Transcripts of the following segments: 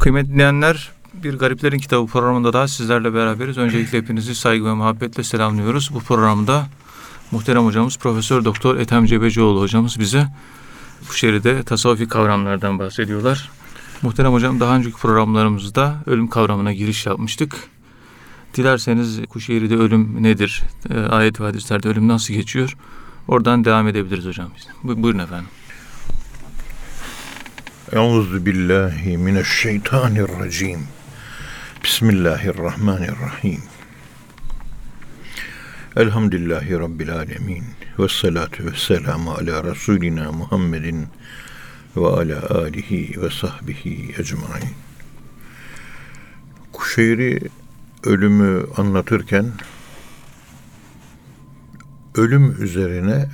Kıymetli dinleyenler, bir Gariplerin Kitabı programında daha sizlerle beraberiz. Öncelikle hepinizi saygı ve muhabbetle selamlıyoruz. Bu programda muhterem hocamız Profesör Doktor Ethem Cebecioğlu hocamız bize bu şeride tasavvufi kavramlardan bahsediyorlar. Muhterem hocam daha önceki programlarımızda ölüm kavramına giriş yapmıştık. Dilerseniz Kuşehir'de ölüm nedir? E, ayet ve hadislerde ölüm nasıl geçiyor? Oradan devam edebiliriz hocam. Bu, buyurun efendim. Euzu billahi mineşşeytanirracim. Bismillahirrahmanirrahim. Elhamdülillahi Rabbil alemin. Ve salatu ve selamu ala Resulina Muhammedin ve ala alihi ve sahbihi ecmain. Kuşeyri ölümü anlatırken ölüm üzerine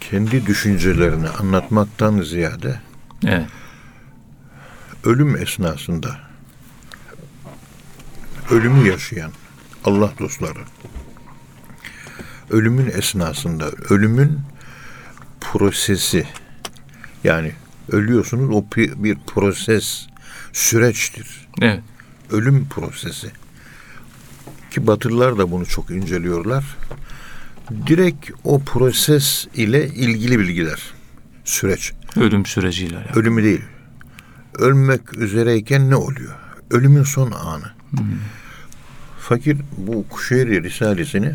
kendi düşüncelerini anlatmaktan ziyade Evet. ölüm esnasında ölümü yaşayan Allah dostları ölümün esnasında ölümün prosesi yani ölüyorsunuz o bir proses süreçtir. Evet. Ölüm prosesi. Ki Batılılar da bunu çok inceliyorlar. Direkt o proses ile ilgili bilgiler. Süreç. Ölüm süreciyle alakalı. Ölümü değil. Ölmek üzereyken ne oluyor? Ölümün son anı. Fakir bu Kuşeyri Risalesini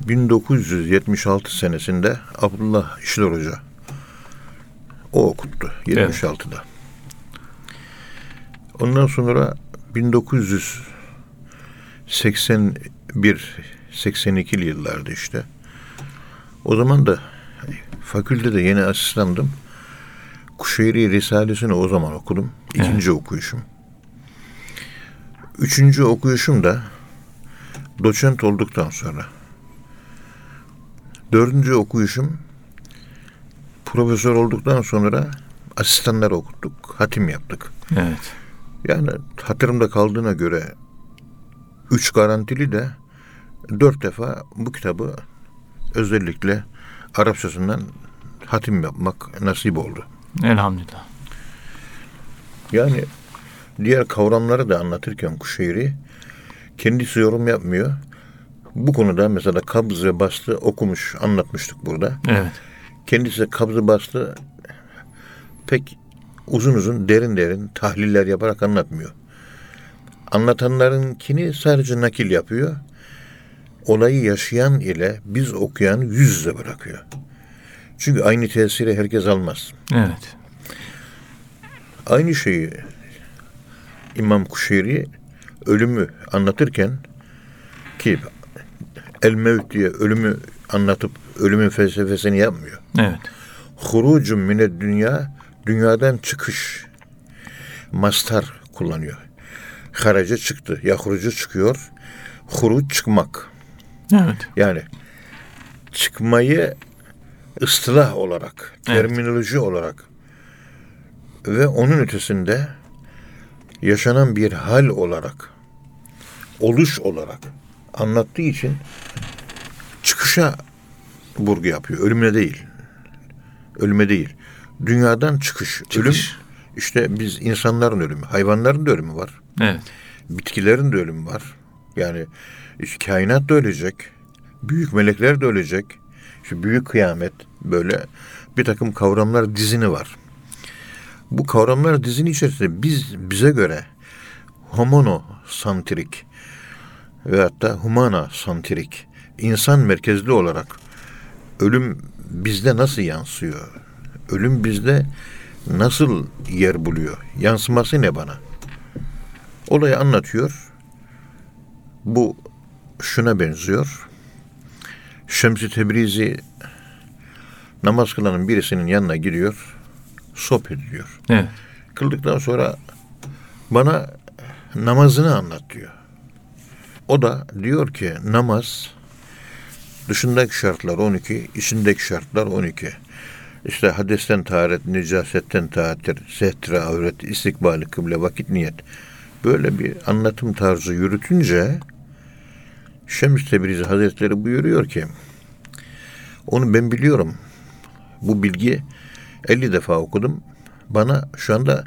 1976 senesinde Abdullah İşler Hoca o okuttu 76'da. Ondan sonra 1981 82'li yıllarda işte. O zaman da fakültede yeni asistandım. Kuşeyri Risalesini o zaman okudum. İkinci okuyuşum. Üçüncü okuyuşum da doçent olduktan sonra. Dördüncü okuyuşum profesör olduktan sonra asistanlar okuttuk. Hatim yaptık. Evet. Yani hatırımda kaldığına göre üç garantili de dört defa bu kitabı özellikle Arapçasından hatim yapmak nasip oldu. Elhamdülillah. Yani diğer kavramları da anlatırken Kuşeyri kendisi yorum yapmıyor. Bu konuda mesela kabz ve bastı okumuş, anlatmıştık burada. Evet. Kendisi kabzı bastı pek uzun uzun derin derin tahliller yaparak anlatmıyor. Anlatanlarınkini sadece nakil yapıyor. Olayı yaşayan ile biz okuyan yüz yüze bırakıyor. Çünkü aynı tesiri herkes almaz. Evet. Aynı şeyi İmam Kuşeyri ölümü anlatırken ki El Mevt diye ölümü anlatıp ölümün felsefesini yapmıyor. Evet. Hurucun mine dünya dünyadan çıkış mastar kullanıyor. Haraca çıktı. Yahrucu çıkıyor. Huruc çıkmak. Evet. Yani çıkmayı ıstılah olarak, Evet. terminoloji olarak ve onun ötesinde yaşanan bir hal olarak, oluş olarak anlattığı için çıkışa vurgu yapıyor. Ölümle değil. Ölüme değil. Dünyadan çıkış. Çıkış. Ölüm işte biz insanların ölümü, hayvanların da ölümü var. Evet. Bitkilerin de ölümü var. Yani işte kainat da ölecek. Büyük melekler de ölecek. İşte büyük kıyamet böyle bir takım kavramlar dizini var. Bu kavramlar dizini içerisinde biz bize göre homono santrik ve hatta humana santrik insan merkezli olarak ölüm bizde nasıl yansıyor? Ölüm bizde nasıl yer buluyor? Yansıması ne bana? Olayı anlatıyor. Bu şuna benziyor. Şems-i Tebrizi namaz kılanın birisinin yanına giriyor. Sohbet ediyor. Evet. Kıldıktan sonra bana namazını anlat diyor. O da diyor ki namaz dışındaki şartlar 12, içindeki şartlar 12. İşte hadesten taharet, necasetten taharet, setre, avret, istikbali, kıble, vakit, niyet. Böyle bir anlatım tarzı yürütünce Şems Tebrizi Hazretleri buyuruyor ki onu ben biliyorum. Bu bilgi 50 defa okudum. bana şu anda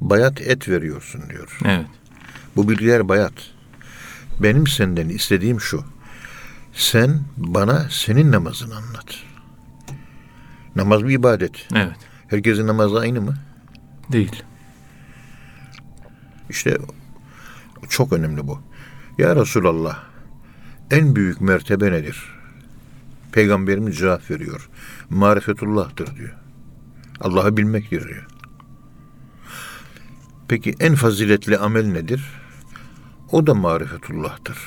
bayat et veriyorsun diyor. Evet. Bu bilgiler bayat. Benim senden istediğim şu. Sen bana senin namazını anlat. Namaz bir ibadet. Evet. Herkesin namazı aynı mı? Değil. İşte çok önemli bu. Ya Resulallah en büyük mertebe nedir? Peygamberimiz cevap veriyor. Marifetullah'tır diyor. Allah'ı bilmektir diyor. Peki en faziletli amel nedir? O da marifetullah'tır.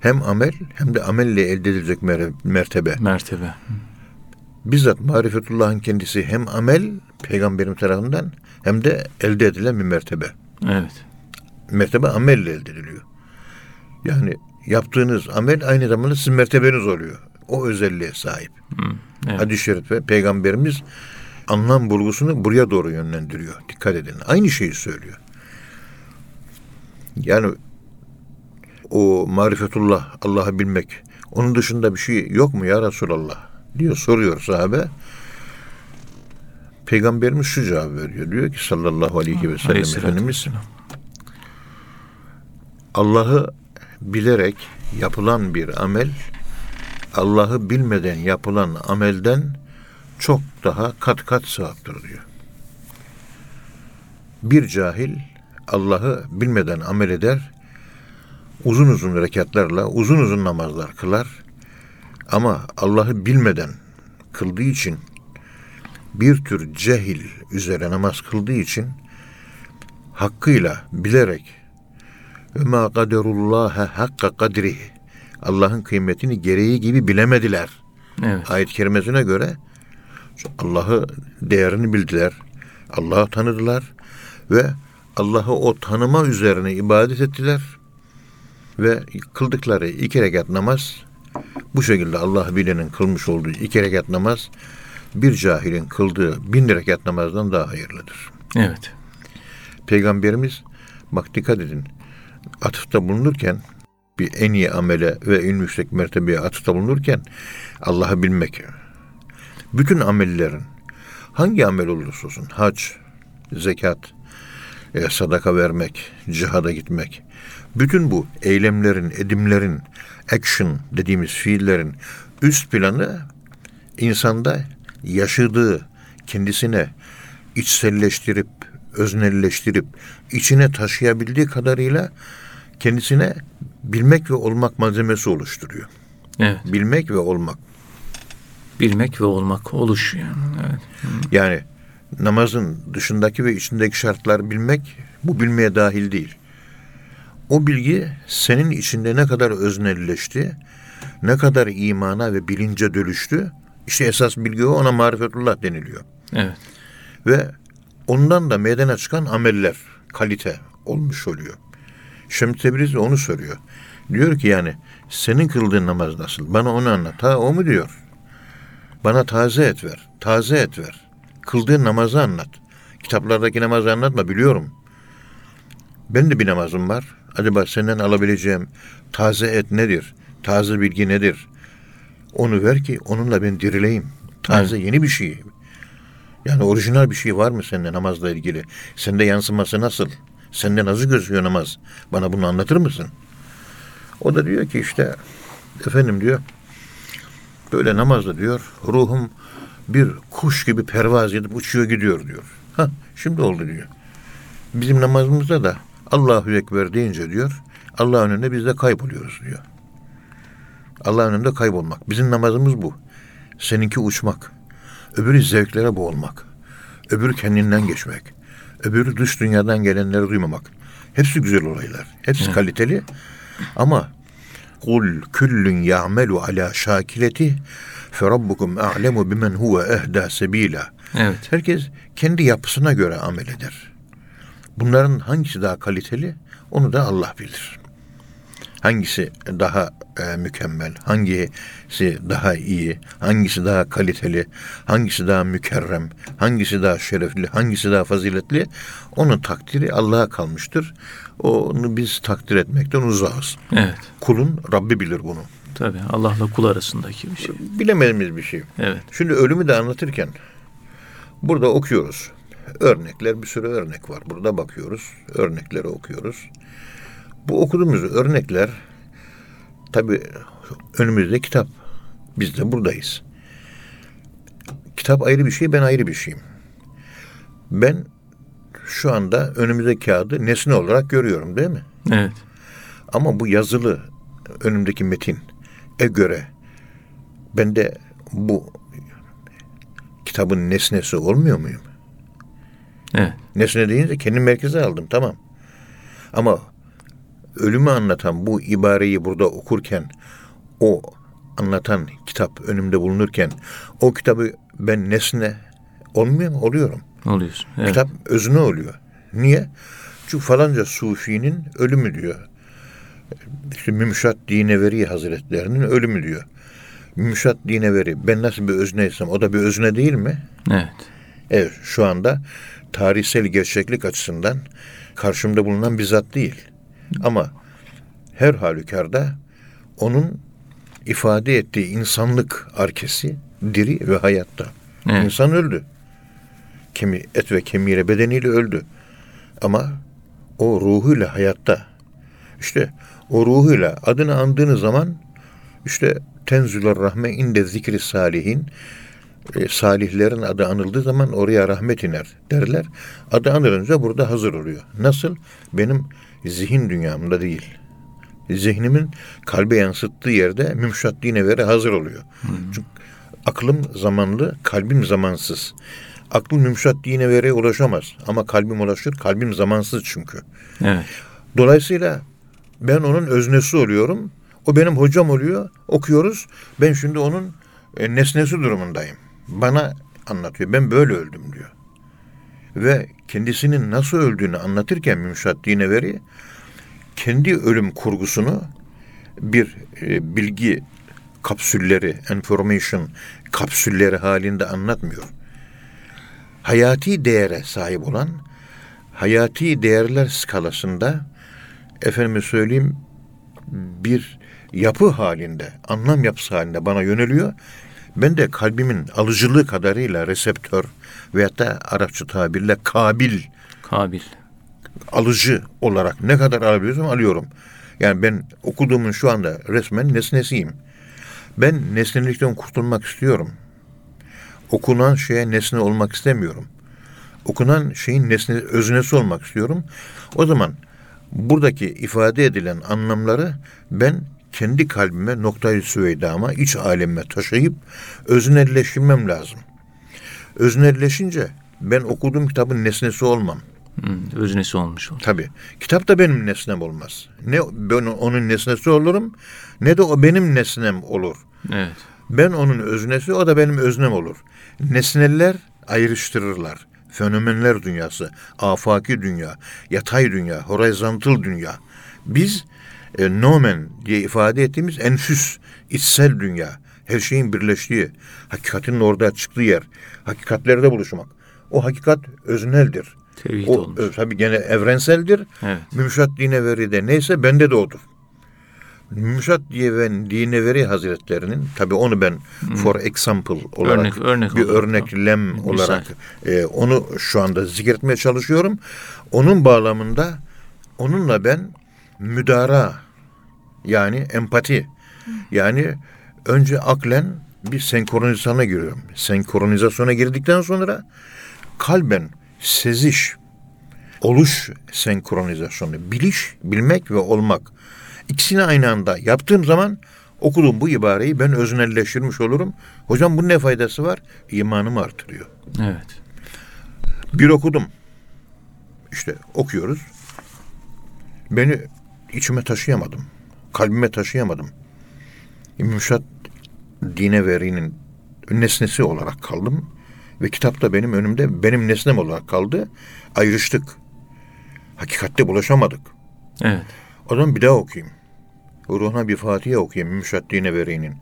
Hem amel hem de amelle elde edilecek mer- mertebe. Mertebe. Bizzat marifetullah'ın kendisi hem amel peygamberim tarafından hem de elde edilen bir mertebe. Evet. Mertebe amelle elde ediliyor. Yani yaptığınız amel aynı zamanda sizin mertebeniz oluyor. O özelliğe sahip. Hı. Evet. Hadis-i şerifte peygamberimiz anlam bulgusunu buraya doğru yönlendiriyor. Dikkat edin. Aynı şeyi söylüyor. Yani o marifetullah, Allah'ı bilmek. Onun dışında bir şey yok mu ya Resulallah? diyor soruyor sahabe. Peygamberimiz şu cevap veriyor. Diyor ki sallallahu aleyhi ve sellem Efendimiz. Allah'ı bilerek yapılan bir amel Allah'ı bilmeden yapılan amelden çok daha kat kat sevaptır diyor. Bir cahil Allah'ı bilmeden amel eder, uzun uzun rekatlarla uzun uzun namazlar kılar ama Allah'ı bilmeden kıldığı için bir tür cehil üzere namaz kıldığı için hakkıyla bilerek ve ma kaderullaha hakka kadrihi. Allah'ın kıymetini gereği gibi bilemediler. Evet. Ayet-i kerimesine göre Allah'ı değerini bildiler. Allah'ı tanıdılar ve Allah'ı o tanıma üzerine ibadet ettiler ve kıldıkları iki rekat namaz bu şekilde Allah bilenin kılmış olduğu iki rekat namaz bir cahilin kıldığı bin rekat namazdan daha hayırlıdır. Evet. Peygamberimiz bak dikkat edin atıfta bulunurken bir en iyi amele ve en yüksek mertebeye atıfta bulunurken Allah'ı bilmek. Bütün amellerin hangi amel olursa olsun hac, zekat, e, sadaka vermek, cihada gitmek. Bütün bu eylemlerin, edimlerin, action dediğimiz fiillerin üst planı insanda yaşadığı kendisine içselleştirip, öznelleştirip, içine taşıyabildiği kadarıyla kendisine bilmek ve olmak malzemesi oluşturuyor. Evet. Bilmek ve olmak. Bilmek ve olmak oluş yani. Evet. Yani namazın dışındaki ve içindeki şartlar bilmek bu bilmeye dahil değil. O bilgi senin içinde ne kadar öznelleşti, ne kadar imana ve bilince dönüştü. İşte esas bilgi o ona marifetullah deniliyor. Evet. Ve ondan da meydana çıkan ameller, kalite olmuş oluyor. Şems Tebrizi onu soruyor. Diyor ki yani senin kıldığın namaz nasıl? Bana onu anlat. Ha o mu diyor? Bana taze et ver. Taze et ver. Kıldığın namazı anlat. Kitaplardaki namazı anlatma biliyorum. Ben de bir namazım var. Acaba senden alabileceğim taze et nedir? Taze bilgi nedir? Onu ver ki onunla ben dirileyim. Taze yeni bir şey. Yani orijinal bir şey var mı sende namazla ilgili? Sende yansıması nasıl? Sende nasıl gözüküyor namaz? Bana bunu anlatır mısın? O da diyor ki işte efendim diyor böyle namazda diyor ruhum bir kuş gibi pervaz edip uçuyor gidiyor diyor. Ha şimdi oldu diyor. Bizim namazımızda da Allahu Ekber deyince diyor Allah'ın önünde biz de kayboluyoruz diyor. Allah'ın önünde kaybolmak. Bizim namazımız bu. Seninki uçmak. Öbürü zevklere boğulmak. Öbürü kendinden geçmek. Öbürü dış dünyadan gelenleri duymamak. Hepsi güzel olaylar. Hepsi Evet. kaliteli. Ama kul küllün ya'melu ala şakileti ferabbukum a'lemu bimen huve ehda sebila. Evet. Herkes kendi yapısına göre amel eder. Bunların hangisi daha kaliteli onu da Allah bilir. Hangisi daha e, mükemmel, hangisi daha iyi, hangisi daha kaliteli, hangisi daha mükerrem, hangisi daha şerefli, hangisi daha faziletli onun takdiri Allah'a kalmıştır. Onu biz takdir etmekten uzağız. Evet. Kulun Rabbi bilir bunu. Tabii Allah'la kul arasındaki bir şey. Bilemediğimiz bir şey. Evet. Şimdi ölümü de anlatırken Burada okuyoruz. Örnekler bir sürü örnek var. Burada bakıyoruz. Örnekleri okuyoruz. Bu okuduğumuz örnekler tabi önümüzde kitap. Biz de buradayız. Kitap ayrı bir şey, ben ayrı bir şeyim. Ben şu anda önümüzde kağıdı nesne olarak görüyorum değil mi? Evet. Ama bu yazılı önümdeki metin e göre ben de bu kitabın nesnesi olmuyor muyum? Evet. Nesne deyince kendi merkeze aldım tamam. Ama ölümü anlatan bu ibareyi burada okurken o anlatan kitap önümde bulunurken o kitabı ben nesne olmuyor mu? Oluyorum. Oluyorsun. Evet. Kitap özne oluyor. Niye? Çünkü falanca sufinin ölümü diyor. İşte Mümşat Dineveri Hazretlerinin ölümü diyor. Mümşat Dineveri ben nasıl bir özneysem o da bir özne değil mi? Evet. Evet şu anda tarihsel gerçeklik açısından karşımda bulunan bir zat değil. Ama her halükarda onun ifade ettiği insanlık arkesi diri ve hayatta. Evet. İnsan öldü. Kemi, et ve kemiğiyle bedeniyle öldü. Ama o ruhuyla hayatta. İşte o ruhuyla adını andığınız zaman işte tenzülür rahme inde zikri salihin e, salihlerin adı anıldığı zaman oraya rahmet iner derler. Adı anılınca burada hazır oluyor. Nasıl? Benim zihin dünyamda değil. Zihnimin kalbe yansıttığı yerde mümşat dineveri hazır oluyor. Çünkü aklım zamanlı, kalbim zamansız. Aklım mümşat dinevere ulaşamaz. Ama kalbim ulaşır. Kalbim zamansız çünkü. Evet. Dolayısıyla ben onun öznesi oluyorum. O benim hocam oluyor. Okuyoruz. Ben şimdi onun e, nesnesi durumundayım. Bana anlatıyor. Ben böyle öldüm diyor. Ve kendisinin nasıl öldüğünü anlatırken Mümşat Dineveri kendi ölüm kurgusunu bir e, bilgi kapsülleri, information kapsülleri halinde anlatmıyor. Hayati değere sahip olan, hayati değerler skalasında efendime söyleyeyim bir yapı halinde, anlam yapısı halinde bana yöneliyor. Ben de kalbimin alıcılığı kadarıyla reseptör veyahut da Arapça tabirle kabil Kabil. alıcı olarak ne kadar alabiliyorsam alıyorum. Yani ben okuduğumun şu anda resmen nesnesiyim. Ben nesnelikten kurtulmak istiyorum. Okunan şeye nesne olmak istemiyorum. Okunan şeyin nesne, öznesi olmak istiyorum. O zaman buradaki ifade edilen anlamları ben kendi kalbime, noktayı süveydama, iç alemime taşıyıp öznelleştirmem lazım. Öznelleşince ben okuduğum kitabın nesnesi olmam. Hı, öznesi olmuş oldu. Tabii. Kitap da benim nesnem olmaz. Ne ben onun nesnesi olurum ne de o benim nesnem olur. Evet. Ben onun öznesi, o da benim öznem olur. Nesneller ayrıştırırlar. Fenomenler dünyası, afaki dünya, yatay dünya, horizontal dünya. Biz e, nomen diye ifade ettiğimiz enfüs, içsel dünya. Her şeyin birleştiği, hakikatin orada çıktığı yer. Hakikatlerde buluşmak. O hakikat özneldir. Tevhid O olmuş. ö, tabii gene evrenseldir. Evet. Mümşat dineveri de neyse bende de odur. Mümşat diye ben dineveri hazretlerinin tabii onu ben for example olarak Örnek- örnek bir olarak. örneklem Misal. olarak e, onu şu anda zikretmeye çalışıyorum. Onun bağlamında onunla ben müdara yani empati yani önce aklen bir senkronizasyona giriyorum. Senkronizasyona girdikten sonra kalben seziş, oluş senkronizasyonu, biliş, bilmek ve olmak. İkisini aynı anda yaptığım zaman okuduğum bu ibareyi ben öznelleştirmiş olurum. Hocam bunun ne faydası var? İmanımı artırıyor. Evet. Bir okudum. İşte okuyoruz. Beni içime taşıyamadım. Kalbime taşıyamadım. Müşat dine verinin nesnesi olarak kaldım. Ve kitap da benim önümde benim nesnem olarak kaldı. Ayrıştık. Hakikatte bulaşamadık. Evet. O zaman bir daha okuyayım. Ruhuna bir Fatiha okuyayım Müşat dine verinin.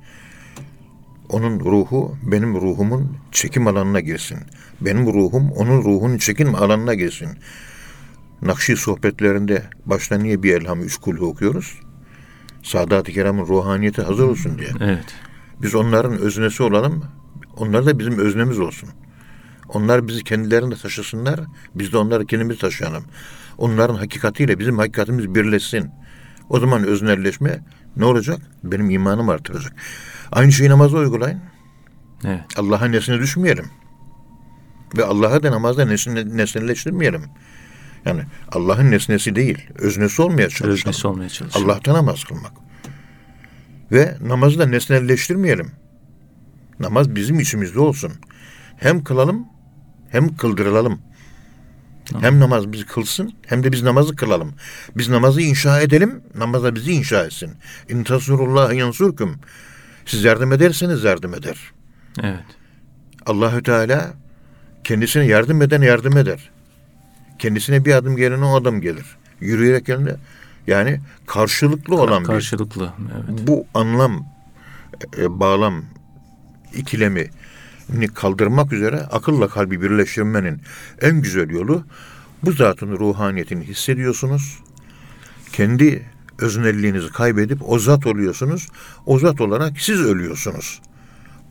Onun ruhu benim ruhumun çekim alanına girsin. Benim ruhum onun ruhunun çekim alanına girsin. Nakşi sohbetlerinde başta niye bir elham üç kulhu okuyoruz? Sadat-ı Kiram'ın ruhaniyeti hazır olsun diye. Evet. Biz onların öznesi olalım, onlar da bizim öznemiz olsun. Onlar bizi kendilerinde taşısınlar. Biz de onları kendimiz taşıyalım. Onların hakikatiyle bizim hakikatimiz birleşsin. O zaman öznelleşme ne olacak? Benim imanım artıracak. Aynı şeyi namazda uygulayın. Evet. Allah'ın nesine düşmeyelim. Ve Allah'a da namazda nesne, nesneleştirmeyelim. Yani Allah'ın nesnesi değil, öznesi olmaya çalışalım. Öznesi olmaya çalışın. Allah'ta namaz kılmak. Ve namazı da nesnelleştirmeyelim. Namaz bizim içimizde olsun. Hem kılalım hem kıldırılalım. Hem namaz bizi kılsın hem de biz namazı kılalım. Biz namazı inşa edelim, namaz da bizi inşa etsin. İntasurullah yansurkum. Siz yardım ederseniz yardım eder. Evet. Allahü Teala kendisine yardım eden yardım eder. Kendisine bir adım gelene o adım gelir. Yürüyerek gelene yani karşılıklı olan bir Karşılıklı. Evet. bu anlam e, bağlam ikilemi kaldırmak üzere akılla kalbi birleştirmenin en güzel yolu bu zatın ruhaniyetini hissediyorsunuz. Kendi öznelliğinizi kaybedip o zat oluyorsunuz. O zat olarak siz ölüyorsunuz.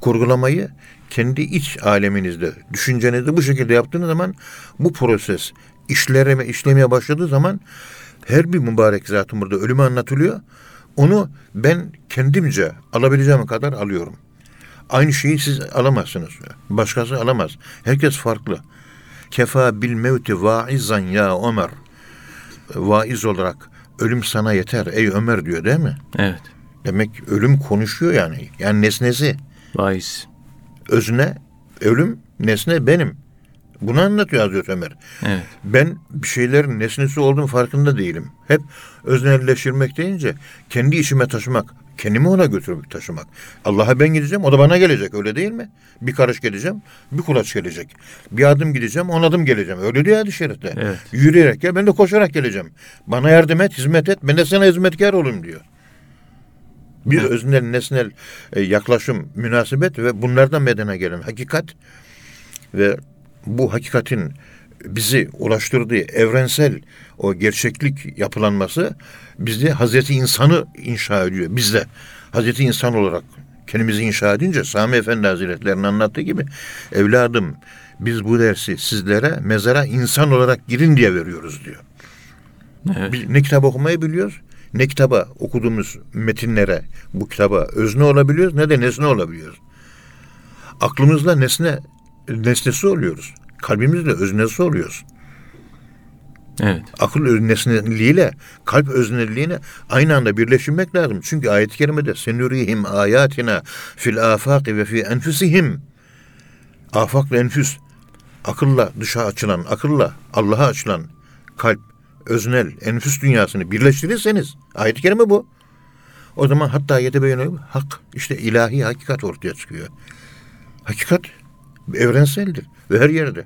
Kurgulamayı kendi iç aleminizde, düşüncenizde bu şekilde yaptığınız zaman bu proses işleme, işlemeye başladığı zaman her bir mübarek zatın burada ölümü anlatılıyor. Onu ben kendimce alabileceğim kadar alıyorum. Aynı şeyi siz alamazsınız. Başkası alamaz. Herkes farklı. Kefa bil mevti vaizan ya Ömer. Vaiz olarak ölüm sana yeter ey Ömer diyor değil mi? Evet. Demek ölüm konuşuyor yani. Yani nesnesi. Vaiz. Özne, ölüm, nesne benim. Bunu anlatıyor Hazreti Ömer. Evet. Ben bir şeylerin nesnesi olduğum farkında değilim. Hep öznelleştirmek deyince kendi işime taşımak, kendimi ona götürüp taşımak. Allah'a ben gideceğim, o da bana gelecek öyle değil mi? Bir karış geleceğim, bir kulaç gelecek. Bir adım gideceğim, on adım geleceğim. Öyle diyor hadis-i şerifte. Evet. Yürüyerek gel, ben de koşarak geleceğim. Bana yardım et, hizmet et, ben de sana hizmetkar olayım diyor. Bir Evet. öznel, nesnel e, yaklaşım, münasebet ve bunlardan medene gelen hakikat ve bu hakikatin bizi ulaştırdığı evrensel o gerçeklik yapılanması bizde Hazreti insanı inşa ediyor. Bizde Hazreti insan olarak kendimizi inşa edince Sami Efendi Hazretleri'nin anlattığı gibi evladım biz bu dersi sizlere mezara insan olarak girin diye veriyoruz diyor. Evet. Biz ne kitap okumayı biliyoruz, ne kitaba okuduğumuz metinlere bu kitaba özne olabiliyoruz ne de nesne olabiliyoruz. Aklımızla nesne nesnesi oluyoruz. Kalbimizle öznesi oluyoruz. Evet. Akıl öznesiliğiyle kalp özneliliğine aynı anda birleştirmek lazım. Çünkü ayet-i kerimede senurihim ayatina fil afaki ve fi enfusihim afak ve enfüs akılla dışa açılan, akılla Allah'a açılan kalp, öznel, enfüs dünyasını birleştirirseniz ayet-i kerime bu. O zaman hatta yetebeyyene hak işte ilahi hakikat ortaya çıkıyor. Hakikat evrenseldir ve her yerde.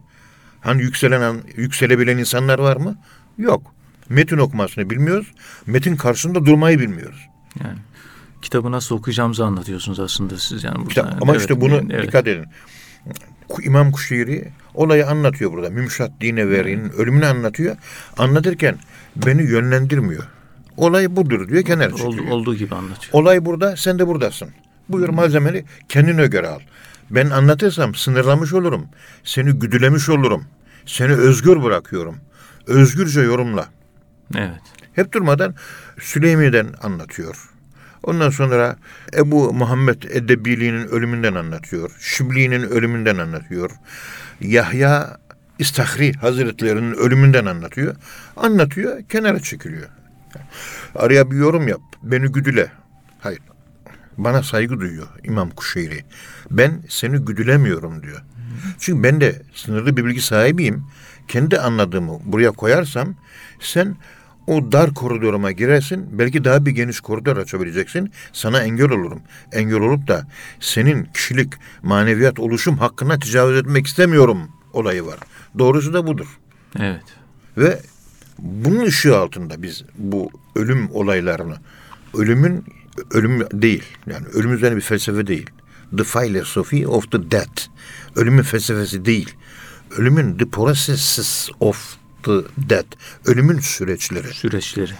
Hani yükselen yükselebilen insanlar var mı? Yok. Metin okumasını bilmiyoruz. Metin karşısında durmayı bilmiyoruz. Yani kitabı nasıl okuyacağımızı anlatıyorsunuz aslında siz yani burada. Kitap- ama Evet, işte bunu evet. dikkat edin. İmam Kuşeyri olayı anlatıyor burada. Mümşat dine verin, ölümünü anlatıyor. Anlatırken beni yönlendirmiyor. Olay budur diyor, kenara çekiliyor. Oldu, olduğu gibi anlatıyor. Olay burada, sen de buradasın. Buyur malzemeni kendine göre al. Ben anlatırsam sınırlamış olurum. Seni güdülemiş olurum. Seni özgür bırakıyorum. Özgürce yorumla. Evet. Hep durmadan Süleymi'den anlatıyor. Ondan sonra Ebu Muhammed Edebili'nin ölümünden anlatıyor. Şibli'nin ölümünden anlatıyor. Yahya İstahri Hazretlerinin ölümünden anlatıyor. Anlatıyor, kenara çekiliyor. Araya bir yorum yap, beni güdüle. Hayır, bana saygı duyuyor İmam Kuşeyri. Ben seni güdülemiyorum diyor. Çünkü ben de sınırlı bir bilgi sahibiyim. Kendi anladığımı buraya koyarsam sen o dar koridoruma girersin. Belki daha bir geniş koridor açabileceksin. Sana engel olurum. Engel olup da senin kişilik, maneviyat oluşum hakkına tecavüz etmek istemiyorum olayı var. Doğrusu da budur. Evet. Ve bunun ışığı altında biz bu ölüm olaylarını, ölümün ölüm değil, yani ölüm üzerine bir felsefe değil. The philosophy of the dead. Ölümün felsefesi değil. Ölümün the processes of the dead. Ölümün süreçleri. Süreçleri.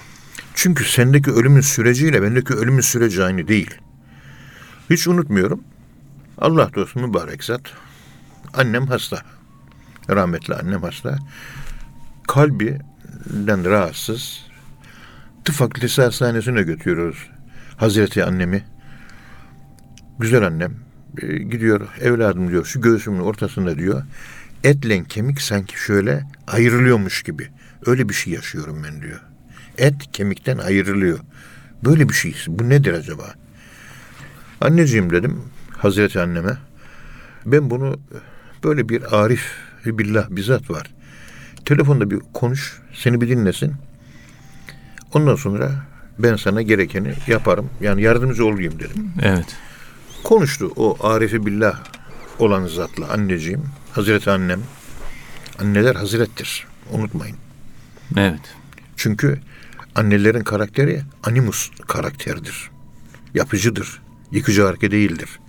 Çünkü sendeki ölümün süreciyle bendeki ölümün süreci aynı değil. Hiç unutmuyorum. Allah dostu mübarek zat. Annem hasta. Rahmetli annem hasta. Kalbinden rahatsız. Tıp fakültesi hastanesine götürüyoruz. Hazreti annemi. Güzel annem. E, gidiyor evladım diyor şu göğsümün ortasında diyor. Etle kemik sanki şöyle ayrılıyormuş gibi. Öyle bir şey yaşıyorum ben diyor. Et kemikten ayrılıyor. Böyle bir şey. Bu nedir acaba? Anneciğim dedim Hazreti anneme. Ben bunu böyle bir arif billah bizzat var. Telefonda bir konuş, seni bir dinlesin. Ondan sonra ben sana gerekeni yaparım. Yani yardımcı olayım dedim. Evet. Konuştu o arifi billah olan zatla anneciğim, Hazreti annem. Anneler hazrettir. Unutmayın. Evet. Çünkü annelerin karakteri animus karakteridir. Yapıcıdır. Yıkıcı arke değildir.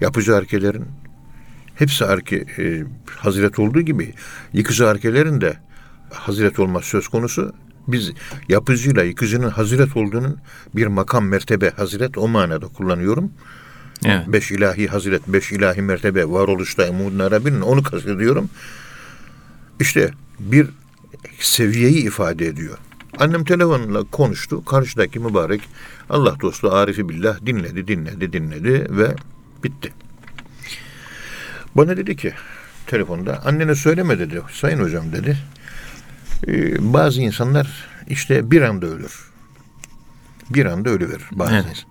Yapıcı arkelerin hepsi arke e, hazret olduğu gibi yıkıcı arkelerin de hazret olması söz konusu. Biz yapıcıyla yıkıcının hazret olduğunun bir makam mertebe hazret o manada kullanıyorum. Evet. Beş ilahi hazret, beş ilahi mertebe varoluşta Umudun Arabi'nin onu kastediyorum. İşte bir seviyeyi ifade ediyor. Annem telefonla konuştu. Karşıdaki mübarek Allah dostu Arifi Billah dinledi, dinledi, dinledi ve bitti. Bana dedi ki telefonda annene söyleme dedi. Sayın hocam dedi. "Ee, bazı insanlar işte bir anda ölür. Bir anda ölüverir bazı Evet. insan.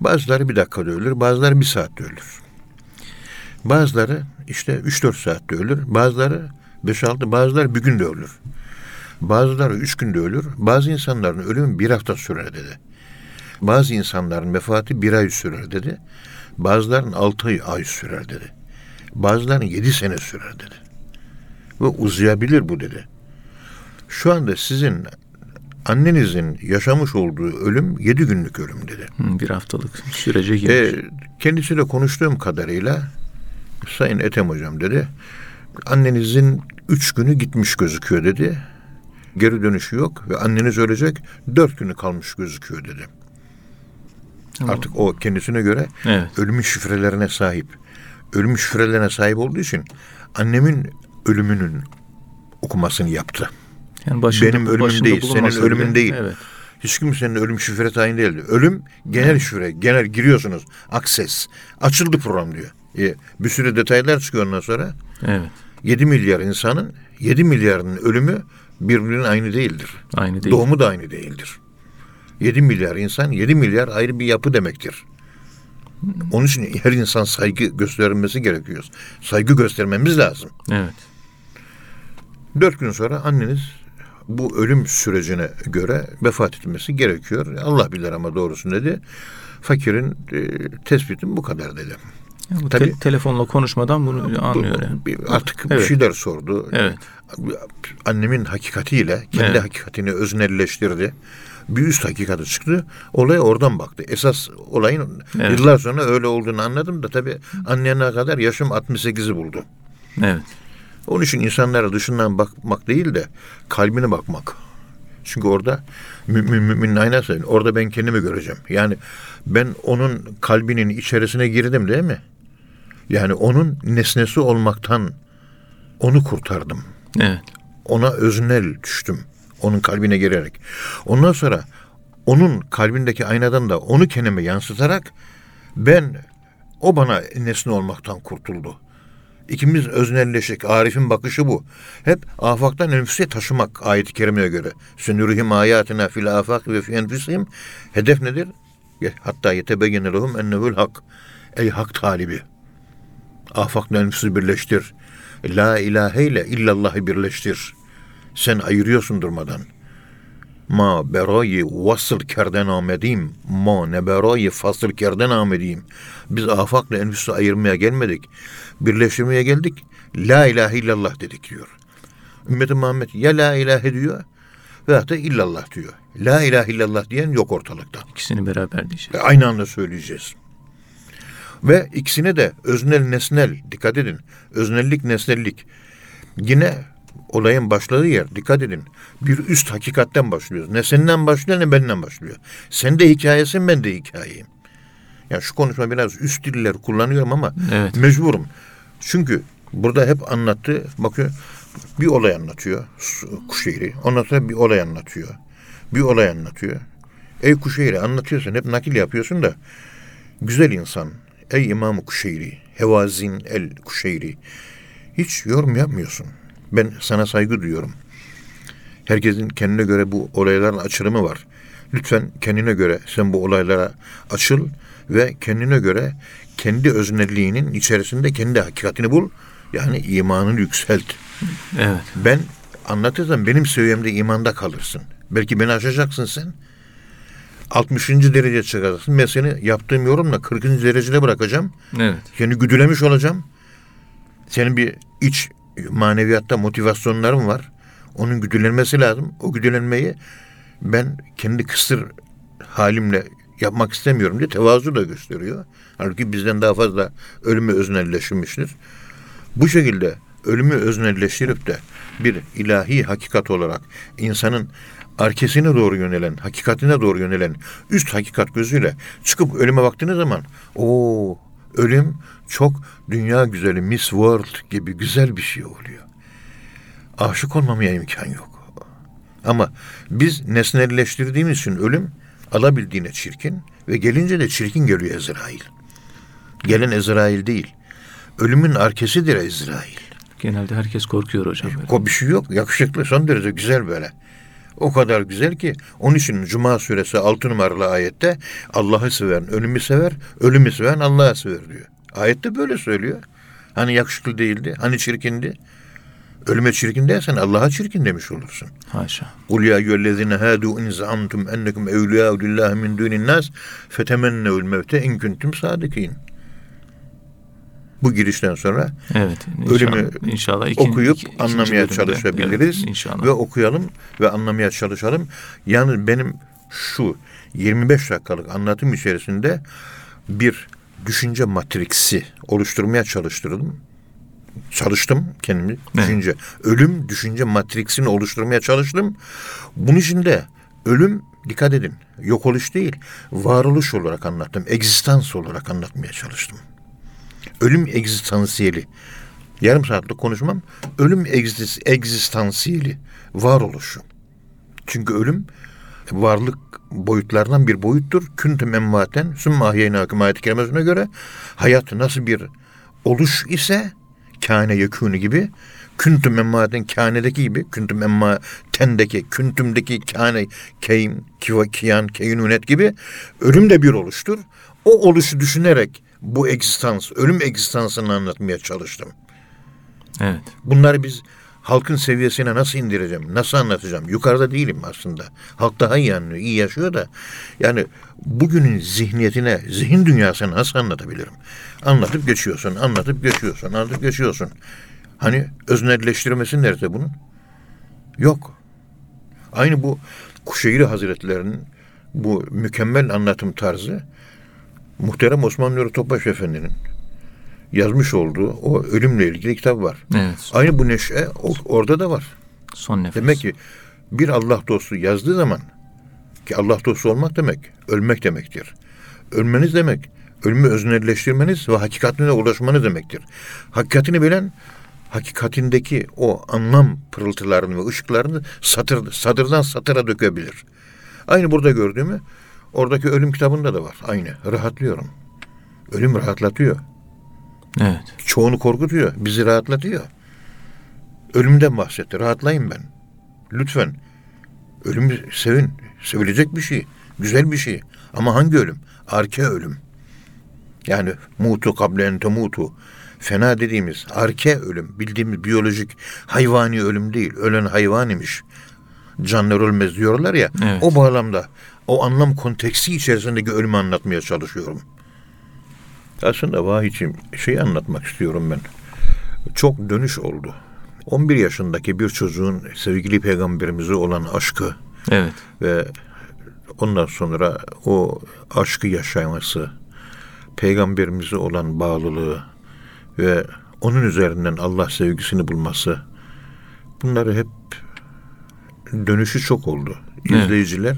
Bazıları bir dakikada ölür, bazıları bir saatte ölür. Bazıları işte 3-4 saatte ölür, bazıları 5-6, bazıları bir günde ölür. Bazıları üç günde ölür, bazı insanların ölümü bir hafta sürer dedi. Bazı insanların vefatı bir ay sürer dedi. Bazılarının altı ay, sürer dedi. Bazılarının yedi sene sürer dedi. Ve uzayabilir bu dedi. Şu anda sizin annenizin yaşamış olduğu ölüm yedi günlük ölüm dedi. Hı, Bir haftalık sürece girmiş. E, kendisiyle konuştuğum kadarıyla Sayın Ethem Hocam dedi. Annenizin üç günü gitmiş gözüküyor dedi. Geri dönüşü yok ve anneniz ölecek dört günü kalmış gözüküyor dedi. Tamam. Artık o kendisine göre Evet. ölümün şifrelerine sahip. Ölüm şifrelerine sahip olduğu için annemin ölümünün okumasını yaptı. Yani başında, Benim ölümüm başında değil, senin ölümün bile- değil. Evet. Hiç kimsenin ölüm şifre tayin değildi. Ölüm genel şifre. Genel giriyorsunuz. Akses. Açıldı program diyor. E, bir sürü detaylar çıkıyor ondan sonra. Evet. 7 milyar insanın 7 milyarının ölümü birbirinin aynı değildir. Aynı değil. Doğumu da aynı değildir. 7 milyar insan 7 milyar ayrı bir yapı demektir. Onun için her insan saygı gösterilmesi gerekiyor. Saygı göstermemiz lazım. Evet. Dört gün sonra anneniz bu ölüm sürecine göre vefat etmesi gerekiyor. Allah bilir ama doğrusunu dedi. Fakirin e, tespitim bu kadar dedi. Yani Tabii. te- telefonla konuşmadan bunu anlıyor Bu- yani. bir- artık bir Evet. şeyler sordu. Evet. Annemin hakikatiyle kendi Evet. hakikatini öznelleştirdi. Bir üst hakikati çıktı. Olaya oradan baktı. Esas olayın Evet. yıllar sonra öyle olduğunu anladım da tabii annene kadar yaşım 68'i buldu. Evet. Onun için insanlara dışından bakmak değil de kalbine bakmak. Çünkü orada mümin müminin aynası. Orada ben kendimi göreceğim. Yani ben onun kalbinin içerisine girdim değil mi? Yani onun nesnesi olmaktan onu kurtardım. Evet. Ona öznel düştüm. Onun kalbine girerek. Ondan sonra onun kalbindeki aynadan da onu kendime yansıtarak ben o bana nesne olmaktan kurtuldu. İkimiz öznelleşik. Arif'in bakışı bu. Hep afaktan enfüse taşımak ayet-i kerimeye göre. Sünürühim ayatina fil afak ve fi enfusihim. Hedef nedir? Hatta yetebeyyene lehum ennehu'l hak. Ey hak talibi. Afakla enfüsü birleştir. La ilahe ile illallahı birleştir. Sen ayırıyorsun durmadan. Ma berayı vasıl kerden amedim. Ma ne berayı fasıl kerden amedim. Biz afakla enfüsü ayırmaya gelmedik. Birleştirmeye geldik. La ilahe illallah dedik diyor. Ümmeti Muhammed ya la ilahe diyor veya da illallah diyor. La ilahe illallah diyen yok ortalıkta. İkisini beraber diyeceğiz. Ve aynı anda söyleyeceğiz. Ve ikisine de öznel nesnel dikkat edin. Öznellik nesnellik. Yine olayın başladığı yer dikkat edin. Bir üst hakikatten başlıyoruz. Ne senden başlıyor ne benden başlıyor. Sen de hikayesin ben de hikayeyim. Yani şu konuşma biraz üst diller kullanıyorum ama Evet. mecburum. Çünkü Burada hep anlattı. Bakıyor bir olay anlatıyor Kuşeyri. Ondan sonra bir olay anlatıyor. Bir olay anlatıyor. Ey Kuşeyri anlatıyorsun hep nakil yapıyorsun da güzel insan. Ey İmam Kuşeyri, Hevazin el Kuşeyri. Hiç yorum yapmıyorsun. Ben sana saygı duyuyorum. Herkesin kendine göre bu olayların açılımı var. Lütfen kendine göre sen bu olaylara açıl ve kendine göre kendi öznelliğinin içerisinde kendi hakikatini bul. Yani imanını yükselt. Evet. Ben anlatırsam benim seviyemde imanda kalırsın. Belki beni aşacaksın sen. 60. derece çıkacaksın. Ben seni yaptığım yorumla 40. derecede bırakacağım. Evet. Seni güdülemiş olacağım. Senin bir iç maneviyatta motivasyonların var. Onun güdülenmesi lazım. O güdülenmeyi ben kendi kısır halimle yapmak istemiyorum diye tevazu da gösteriyor. Halbuki bizden daha fazla ölümü öznelleşmiştir. Bu şekilde ölümü öznelleştirip de bir ilahi hakikat olarak insanın arkesine doğru yönelen, hakikatine doğru yönelen üst hakikat gözüyle çıkıp ölüme baktığınız zaman o ölüm çok dünya güzeli Miss World gibi güzel bir şey oluyor. Aşık olmamaya imkan yok. Ama biz nesnelleştirdiğimiz için ölüm alabildiğine çirkin ve gelince de çirkin geliyor Ezrail. Gelen Ezrail değil. Ölümün arkesidir Ezrail. Genelde herkes korkuyor hocam. Böyle. O bir şey yok. Yakışıklı son derece güzel böyle. O kadar güzel ki onun için Cuma suresi 6 numaralı ayette Allah'ı seven ölümü sever, ölümü seven Allah'ı sever diyor. Ayette böyle söylüyor. Hani yakışıklı değildi, hani çirkindi. Ölüme çirkin dersen Allah'a çirkin demiş olursun. Haşa. Kul ya eyyühellezine hâdû in za'amtum ennekum evliyâ'u lillahi min dûnin nâs fetemennevül mevte in kuntum sâdikîn. Bu girişten sonra Evet. Ölümü inşallah, inşallah ikin- okuyup iki- anlamaya bölümde, çalışabiliriz Evet, inşallah. ve okuyalım ve anlamaya çalışalım. Yalnız benim şu 25 dakikalık anlatım içerisinde bir düşünce matriksi oluşturmaya çalıştırdım. Çalıştım kendimi düşünce. Ölüm düşünce matriksini oluşturmaya çalıştım. Bunun için de ölüm dikkat edin yok oluş değil varoluş olarak anlattım. Egzistans olarak anlatmaya çalıştım. Ölüm egzistansiyeli. Yarım saatlik konuşmam ölüm egzist, egzistansiyeli varoluşu. Çünkü ölüm varlık boyutlarından bir boyuttur. Küntüm emvaten sümme ahyeynakum ayet-i kerimesine göre hayat nasıl bir oluş ise kâne yekûnü gibi küntüm emmaten kânedeki gibi küntüm emma tendeki küntümdeki kâne keym kiva kiyan keynunet gibi ölüm de bir oluştur. O oluşu düşünerek bu egzistans, ölüm egzistansını anlatmaya çalıştım. Evet. Bunları biz halkın seviyesine nasıl indireceğim, nasıl anlatacağım? Yukarıda değilim aslında. Halk daha iyi anlıyor, iyi yaşıyor da. Yani bugünün zihniyetine, zihin dünyasını nasıl anlatabilirim? Anlatıp geçiyorsun, anlatıp geçiyorsun, anlatıp geçiyorsun. Hani öznelleştirmesi nerede bunun? Yok. Aynı bu Kuşeyri Hazretlerinin bu mükemmel anlatım tarzı muhterem Osman Nuri Topbaş Efendi'nin yazmış olduğu o ölümle ilgili kitap var. Evet. Aynı bu neşe orada da var. Son nefes. Demek ki bir Allah dostu yazdığı zaman ki Allah dostu olmak demek ölmek demektir. Ölmeniz demek ölümü öznelleştirmeniz ve hakikatine ulaşmanız demektir. Hakikatini bilen hakikatindeki o anlam pırıltılarını ve ışıklarını satır, satırdan satıra dökebilir. Aynı burada gördüğümü oradaki ölüm kitabında da var. Aynı. Rahatlıyorum. Ölüm rahatlatıyor. Evet. Çoğunu korkutuyor. Bizi rahatlatıyor. Ölümden bahsetti. Rahatlayın ben. Lütfen. Ölümü sevin. Sevilecek bir şey. Güzel bir şey. Ama hangi ölüm? Arke ölüm. Yani mutu kable ente mutu. Fena dediğimiz arke ölüm. Bildiğimiz biyolojik hayvani ölüm değil. Ölen hayvan imiş. Canlar ölmez diyorlar ya. Evet. O bağlamda o anlam konteksi içerisindeki ölümü anlatmaya çalışıyorum. Aslında vahiyciğim şey anlatmak istiyorum ben. Çok dönüş oldu. 11 yaşındaki bir çocuğun sevgili peygamberimize olan aşkı Evet. ve ondan sonra o aşkı yaşaması, peygamberimize olan bağlılığı ve onun üzerinden Allah sevgisini bulması bunları hep dönüşü çok oldu. Evet. İzleyiciler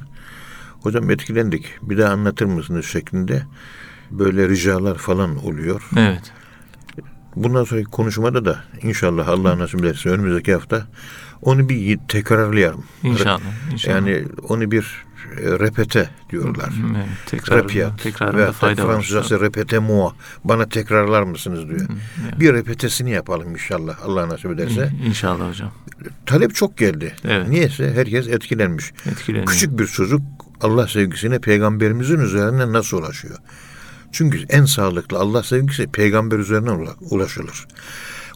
hocam etkilendik bir daha anlatır mısınız şeklinde böyle ricalar falan oluyor. Evet. Bundan sonraki konuşmada da inşallah Allah nasip ederse önümüzdeki hafta onu bir tekrarlayalım. İnşallah. inşallah. Yani onu bir e, repete diyorlar. Evet, tekrarında, Repiyat. tekrarında Veya fayda. Fransızcası repete moi. Bana tekrarlar mısınız diyor. evet. Bir repetesini yapalım inşallah Allah nasip ederse. İnşallah hocam. Talep çok geldi. Evet. Niyeyse herkes etkilenmiş. Etkileniyor. Küçük bir çocuk Allah sevgisine peygamberimizin üzerine nasıl ulaşıyor? Çünkü en sağlıklı Allah sevgisi peygamber üzerinden ula- ulaşılır.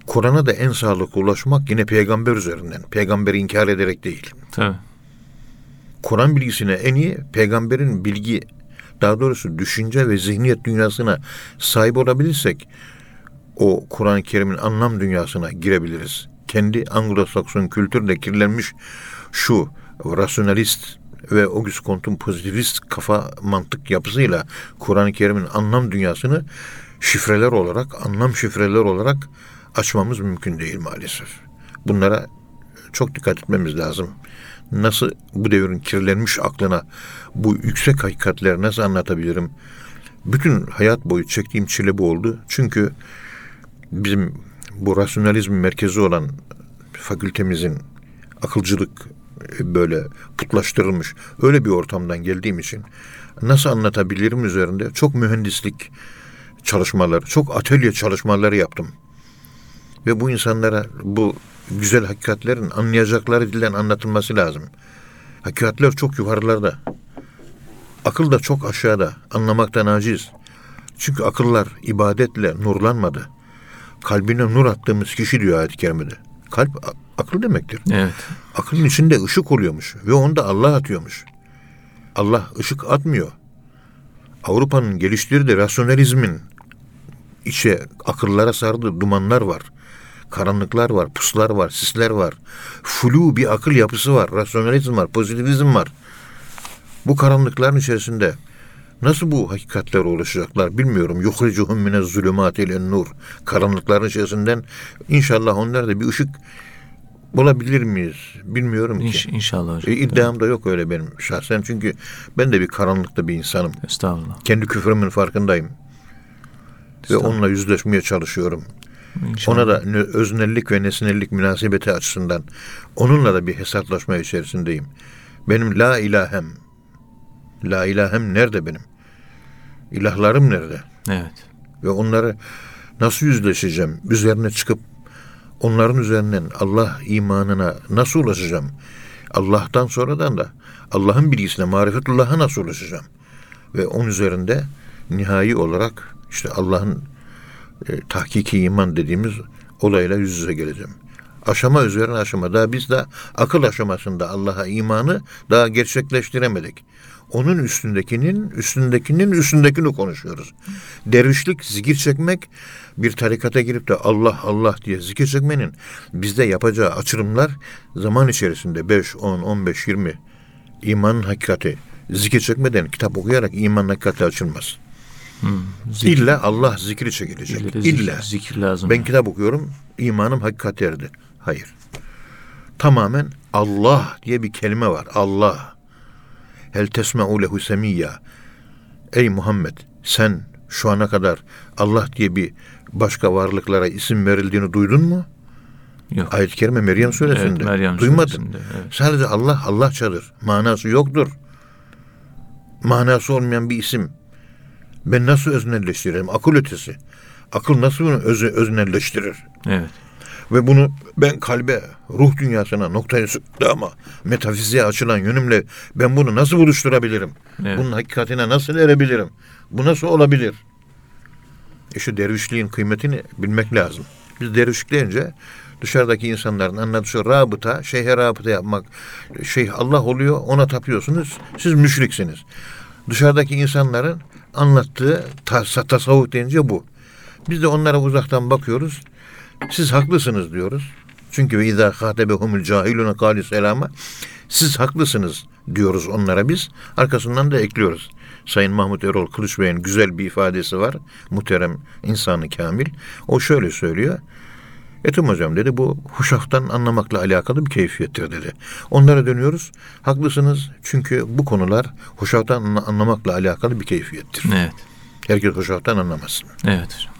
Kur'an'a da en sağlıklı ulaşmak yine peygamber üzerinden. Peygamberi inkar ederek değil. Tabii. Kur'an bilgisine en iyi peygamberin bilgi daha doğrusu düşünce ve zihniyet dünyasına sahip olabilirsek o Kur'an-ı Kerim'in anlam dünyasına girebiliriz. Kendi Anglo-Sakson kültürle kirlenmiş şu rasyonalist ve Auguste Comte'un pozitivist kafa mantık yapısıyla Kur'an-ı Kerim'in anlam dünyasını şifreler olarak, anlam şifreler olarak açmamız mümkün değil maalesef. Bunlara çok dikkat etmemiz lazım. Nasıl bu devrin kirlenmiş aklına bu yüksek hakikatleri nasıl anlatabilirim? Bütün hayat boyu çektiğim çile bu oldu. Çünkü bizim bu rasyonalizm merkezi olan fakültemizin akılcılık böyle putlaştırılmış öyle bir ortamdan geldiğim için nasıl anlatabilirim üzerinde çok mühendislik çalışmaları, çok atölye çalışmaları yaptım. Ve bu insanlara bu güzel hakikatlerin anlayacakları dilden anlatılması lazım. Hakikatler çok yukarılarda. Akıl da çok aşağıda. Anlamaktan aciz. Çünkü akıllar ibadetle nurlanmadı. Kalbine nur attığımız kişi diyor ayet-i kerimede. Kalp akıl demektir. Evet. Akılın içinde ışık oluyormuş ve onu da Allah atıyormuş. Allah ışık atmıyor. Avrupa'nın geliştirdiği rasyonalizmin içe akıllara sardığı dumanlar var. Karanlıklar var, puslar var, sisler var. Flu bir akıl yapısı var, rasyonalizm var, pozitivizm var. Bu karanlıkların içerisinde nasıl bu hakikatlere ulaşacaklar bilmiyorum. Yuhricuhum mine zulümati ile nur. Karanlıkların içerisinden inşallah onlar da bir ışık bulabilir miyiz? Bilmiyorum ki. İnş, inşallah hocam. E, iddiam da yok öyle benim şahsen. Çünkü ben de bir karanlıkta bir insanım. Estağfurullah. Kendi küfrümün farkındayım. Ve onunla yüzleşmeye çalışıyorum. İnşallah. Ona da öznellik ve nesnellik münasebeti açısından onunla da bir hesaplaşma içerisindeyim. Benim la ilahem, la ilahem nerede benim? İlahlarım nerede? Evet. Ve onları nasıl yüzleşeceğim? Üzerine çıkıp onların üzerinden Allah imanına nasıl ulaşacağım? Allah'tan sonradan da Allah'ın bilgisine, marifetullah'a nasıl ulaşacağım? Ve onun üzerinde nihai olarak işte Allah'ın e, tahkiki iman dediğimiz olayla yüz yüze geleceğim. Aşama üzerine aşama. Daha biz de akıl aşamasında Allah'a imanı daha gerçekleştiremedik. Onun üstündekinin, üstündekinin üstündekini konuşuyoruz. Dervişlik, zikir çekmek, bir tarikata girip de Allah Allah diye zikir çekmenin bizde yapacağı açılımlar zaman içerisinde 5, 10, 15, 20 imanın hakikati zikir çekmeden kitap okuyarak imanın hakikati açılmaz. Zikir, İlla Allah zikri çekilecek. zikir, İlla. zikir lazım. Ben yani. kitap okuyorum, imanım hakikat erdi. Hayır. Tamamen Allah diye bir kelime var. Allah. Hel tesme'u lehu semiyya. Ey Muhammed sen şu ana kadar Allah diye bir başka varlıklara isim verildiğini duydun mu? Yok. Ayet-i Kerime Meryem suresinde. Evet, Meryem Duymadın. suresinde, evet. Sadece Allah Allahçadır. Manası yoktur. Manası olmayan bir isim. Ben nasıl öznelleştiririm? Akıl ötesi. Akıl nasıl bunu öz, öznelleştirir? Evet. Ve bunu ben kalbe, ruh dünyasına noktayı sıktı ama metafiziğe açılan yönümle ben bunu nasıl buluşturabilirim? Evet. Bunun hakikatine nasıl erebilirim? Bu nasıl olabilir? E şu dervişliğin kıymetini bilmek lazım. Biz dervişlik deyince dışarıdaki insanların anladığı şu rabıta, şeyhe rabıta yapmak. Şeyh Allah oluyor, ona tapıyorsunuz. Siz müşriksiniz. Dışarıdaki insanların anlattığı tas- tasavvuf deyince bu. Biz de onlara uzaktan bakıyoruz. Siz haklısınız diyoruz. Çünkü ve izâ khâtebehumul cahilûne kâli selâma. Siz haklısınız diyoruz onlara biz. Arkasından da ekliyoruz. Sayın Mahmut Erol Kılıç Bey'in güzel bir ifadesi var. Muhterem insanı kamil. O şöyle söylüyor. Etim hocam dedi bu huşaftan anlamakla alakalı bir keyfiyettir dedi. Onlara dönüyoruz. Haklısınız çünkü bu konular huşaftan anla- anlamakla alakalı bir keyfiyettir. Evet. Herkes huşaftan anlamaz. Evet hocam.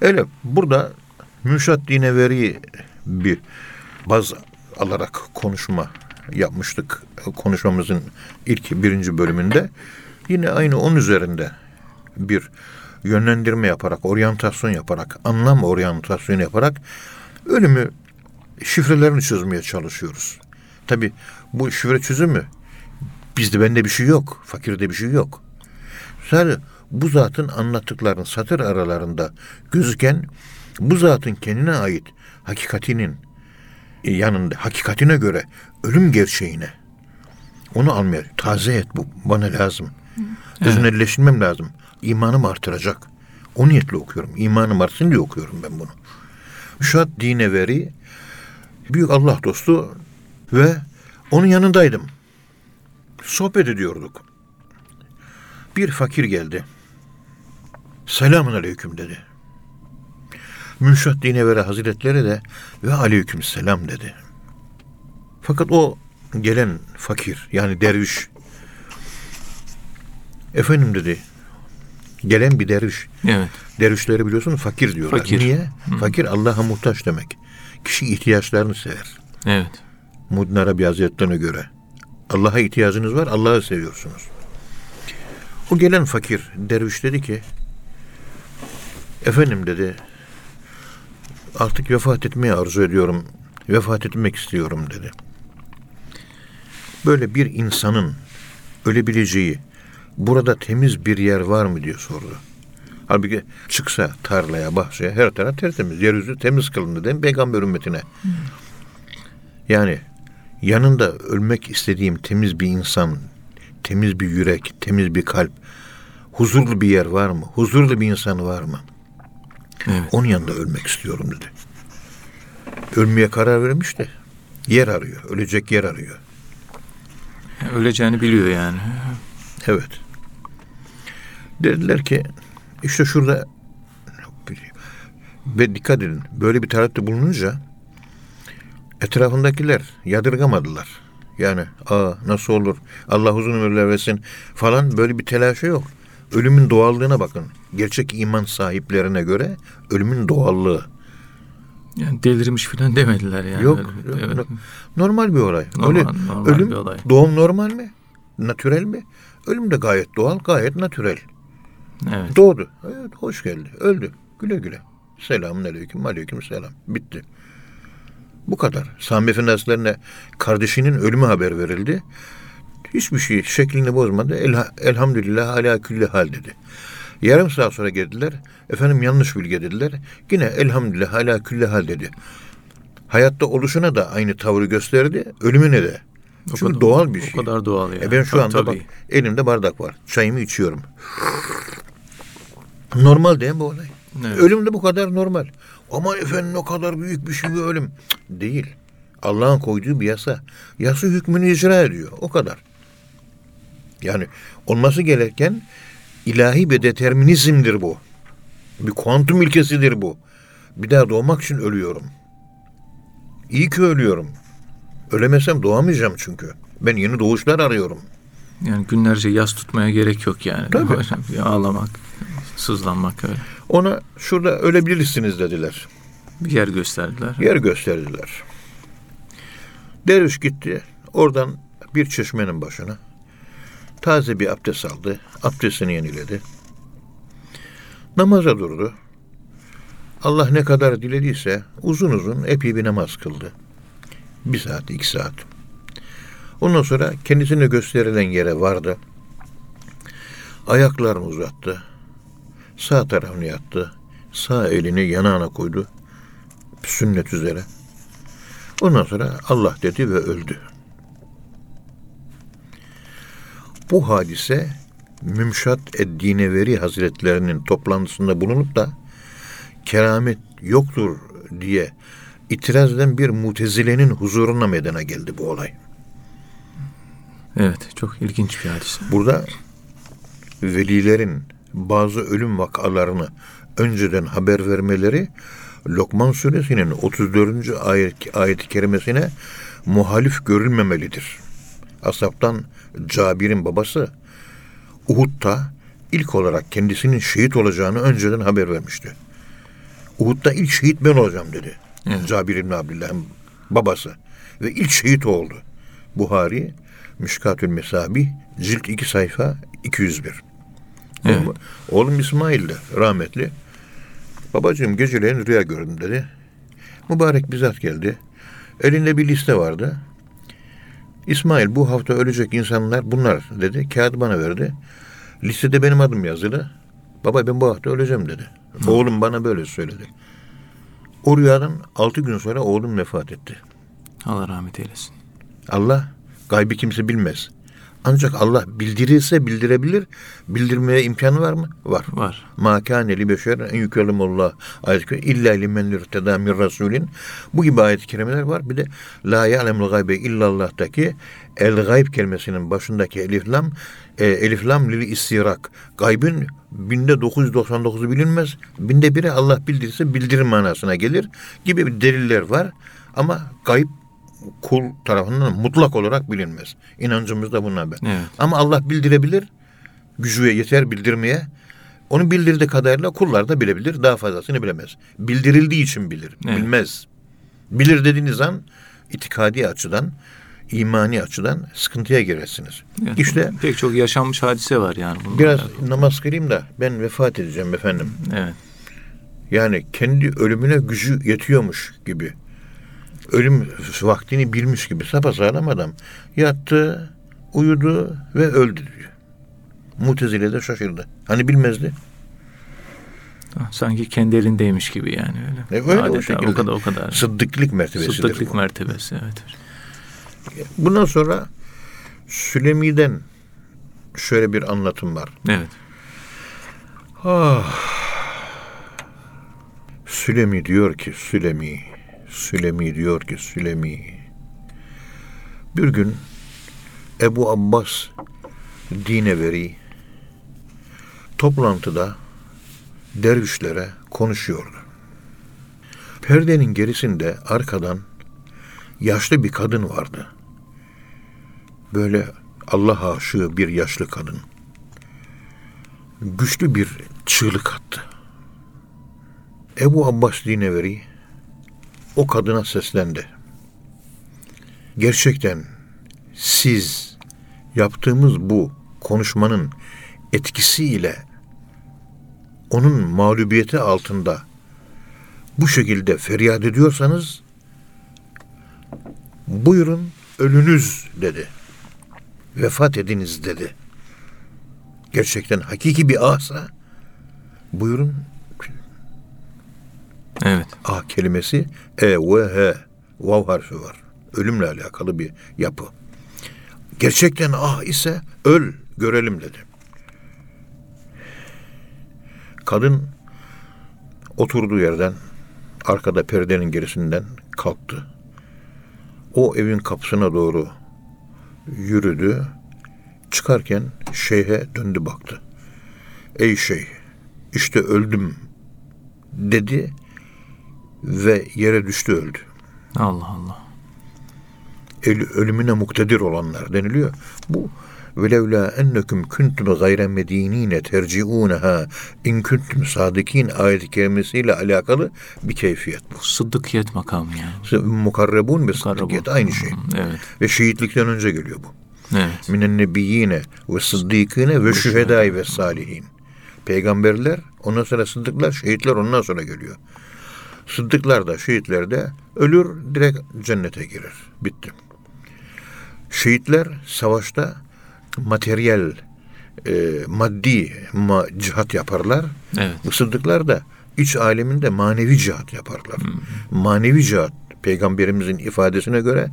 Öyle burada Müşat Dineveri bir baz alarak konuşma yapmıştık. Konuşmamızın ilk birinci bölümünde. Yine aynı onun üzerinde bir yönlendirme yaparak, oryantasyon yaparak, anlam oryantasyonu yaparak ölümü şifrelerini çözmeye çalışıyoruz. Tabi bu şifre çözümü bizde bende bir şey yok, fakirde bir şey yok. Sadece bu zatın anlattıklarının satır aralarında gözüken bu zatın kendine ait hakikatinin yanında hakikatine göre ölüm gerçeğine onu almaya taze et bu bana lazım. Öznelleştirmem lazım. İmanım artıracak. O niyetle okuyorum. İmanım artsın diye okuyorum ben bunu. Şuat dine veri büyük Allah dostu ve onun yanındaydım. Sohbet ediyorduk. Bir fakir geldi. Selamun aleyküm dedi. Münşat Dineveri Hazretleri de ve aleyküm selam dedi. Fakat o gelen fakir yani derviş efendim dedi gelen bir derviş Evet. dervişleri biliyorsun fakir diyorlar. Fakir. Niye? Fakir Allah'a muhtaç demek. Kişi ihtiyaçlarını sever. Evet. Muddin Arabi Hazretlerine göre. Allah'a ihtiyacınız var, Allah'ı seviyorsunuz. O gelen fakir derviş dedi ki, efendim dedi, artık vefat etmeyi arzu ediyorum, vefat etmek istiyorum dedi. Böyle bir insanın ölebileceği, burada temiz bir yer var mı diye sordu. Halbuki çıksa tarlaya, bahçeye her taraf tertemiz. Yeryüzü temiz kılındı değil mi peygamber ümmetine? Yani yanında ölmek istediğim temiz bir insan, temiz bir yürek, temiz bir kalp, huzurlu bir yer var mı? Huzurlu bir insan var mı? Evet. Onun yanında ölmek istiyorum dedi. Ölmeye karar vermiş de yer arıyor, ölecek yer arıyor. Öleceğini biliyor yani. Evet. Dediler ki işte şurada ve dikkat edin böyle bir talepte bulununca etrafındakiler yadırgamadılar. Yani aa nasıl olur Allah uzun ömürler versin falan böyle bir telaşı yok. Ölümün doğallığına bakın. Gerçek iman sahiplerine göre ölümün doğallığı. Yani delirmiş falan demediler yani. yok. Yok, evet. yok. Normal bir olay. Normal- Öyle, normal ölüm, bir olay. doğum normal mi? Natürel mi? Ölüm de gayet doğal, gayet natürel. Evet. Doğdu. Evet, hoş geldi. Öldü. Güle güle. Selamun aleyküm, aleyküm selam. Bitti. Bu kadar. Sami Efendi kardeşinin ölümü haber verildi. Hiçbir şey şeklini bozmadı. Elha, elhamdülillah ala külli hal dedi. Yarım saat sonra geldiler. Efendim yanlış bilgi dediler. Yine elhamdülillah ala külli hal dedi. Hayatta oluşuna da aynı tavrı gösterdi. Ölümüne de. O Çünkü kadar- doğal bir şey. O kadar doğal yani. E ben şu Tabii, anda tabii. bak elimde bardak var. Çayımı içiyorum. Normal değil mi bu olay? Evet. Ölüm de bu kadar normal. Aman efendim o kadar büyük bir şey bir ölüm. Değil. Allah'ın koyduğu bir yasa. Yasa hükmünü icra ediyor. O kadar. Yani olması gereken ilahi bir determinizmdir bu. Bir kuantum ilkesidir bu. Bir daha doğmak için ölüyorum. İyi ki ölüyorum. Ölemesem doğamayacağım çünkü. Ben yeni doğuşlar arıyorum. Yani günlerce yas tutmaya gerek yok yani. Tabii. Bir Ağlamak, sızlanmak öyle. Ona şurada ölebilirsiniz dediler. Bir yer gösterdiler. Yer gösterdiler. Derviş gitti. Oradan bir çeşmenin başına. Taze bir abdest aldı. Abdestini yeniledi. Namaza durdu. Allah ne kadar dilediyse uzun uzun epey bir namaz kıldı. Bir saat, iki saat. Ondan sonra kendisine gösterilen yere vardı. Ayaklarını uzattı. Sağ tarafını yattı. Sağ elini yanağına koydu. Sünnet üzere. Ondan sonra Allah dedi ve öldü. Bu hadise Mümşat Eddineveri Hazretlerinin toplantısında bulunup da keramet yoktur diye itiraz eden bir mutezilenin huzuruna meydana geldi bu olay. Evet, çok ilginç bir hadise. Burada velilerin bazı ölüm vakalarını önceden haber vermeleri Lokman suresinin 34. ayet, ayet-i kerimesine muhalif görülmemelidir. Asaptan Cabir'in babası Uhud'da ilk olarak kendisinin şehit olacağını önceden haber vermişti. Uhud'da ilk şehit ben olacağım dedi. Evet. Cabir İbni Abdullah'ın babası. Ve ilk şehit oldu. Buhari, Mişkatül Mesabih, cilt 2 sayfa 201. Evet. Oğlum, oğlum İsmail de rahmetli. Babacığım geceleyin rüya gördüm dedi. Mübarek bir zat geldi. Elinde bir liste vardı. İsmail bu hafta ölecek insanlar bunlar dedi. Kağıdı bana verdi. Listede benim adım yazılı. Baba ben bu hafta öleceğim dedi. Oğlum bana böyle söyledi. O rüyadan altı gün sonra oğlum vefat etti. Allah rahmet eylesin. Allah gaybi kimse bilmez. Ancak Allah bildirirse bildirebilir. Bildirmeye imkanı var mı? Var. Var. Ma kâne li beşer en yukellimullah ayet illa limen irteda min rasulin. Bu gibi ayet-i kerimeler var. Bir de la ya'lemul gaybe illallah'taki el gayb kelimesinin başındaki elif lam e, elif lam lil istirak. Gaybın binde 999'u bilinmez. Binde biri Allah bildirirse bildirir manasına gelir gibi bir deliller var. Ama gayb kul tarafından mutlak olarak bilinmez. İnancımız da bundan ben. Evet. Ama Allah bildirebilir. Gücü yeter bildirmeye. Onu bildirdiği kadarıyla kullar da bilebilir. Daha fazlasını bilemez. Bildirildiği için bilir. Evet. Bilmez. Bilir dediğiniz an itikadi açıdan, imani açıdan sıkıntıya girersiniz. Evet. İşte pek çok yaşanmış hadise var yani. biraz alakalı. namaz kılayım da ben vefat edeceğim efendim. Evet. Yani kendi ölümüne gücü yetiyormuş gibi. Ölüm vaktini bilmiş gibi sapasağlam adam. Yattı, uyudu ve öldü diyor. Mutezile de şaşırdı. Hani bilmezdi. Sanki kendi elindeymiş gibi yani öyle. E, öyle o Adeta şekilde. o kadar o kadar. Sıddıklık mertebesidir Sıddıklık bu. mertebesi evet. Bundan sonra Sülemi'den şöyle bir anlatım var. Evet. Sülemi diyor ki Sülemi, Sülemi diyor ki Sülemi. Bir gün Ebu Abbas Dineveri toplantıda dervişlere konuşuyordu. Perdenin gerisinde arkadan yaşlı bir kadın vardı. Böyle Allah aşığı bir yaşlı kadın. Güçlü bir çığlık attı. Ebu Abbas Dineveri o kadına seslendi. Gerçekten siz yaptığımız bu konuşmanın etkisiyle onun mağlubiyeti altında bu şekilde feryat ediyorsanız buyurun ölünüz dedi. Vefat ediniz dedi. Gerçekten hakiki bir ahsa buyurun Evet. Ah kelimesi e ve he vav harfi var. Ölümle alakalı bir yapı. Gerçekten ah ise öl görelim dedi. Kadın oturduğu yerden arkada perdenin gerisinden kalktı. O evin kapısına doğru yürüdü. Çıkarken şeyhe döndü baktı. Ey şeyh işte öldüm dedi ve yere düştü öldü. Allah Allah. El, ölümüne muktedir olanlar deniliyor. Bu velevla ennekum kuntum gayre medinine terciuneha in kuntum sadikin ayet-i kerimesiyle alakalı bir keyfiyet bu. Sıddıkiyet makamı yani. Mukarrebun ve sıddıkiyet aynı şey. Evet. Ve şehitlikten önce geliyor bu. Evet. Minen nebiyyine ve sıddikine ve şühedai ve salihin. Peygamberler, ondan sonra sıddıklar, şehitler ondan sonra geliyor. Sıddıklar da şehitler de ölür direkt cennete girer. Bitti. Şehitler savaşta materyal, e, maddi ma, cihat yaparlar. Evet. Sıddıklar da iç aleminde manevi cihat yaparlar. Manevi cihat peygamberimizin ifadesine göre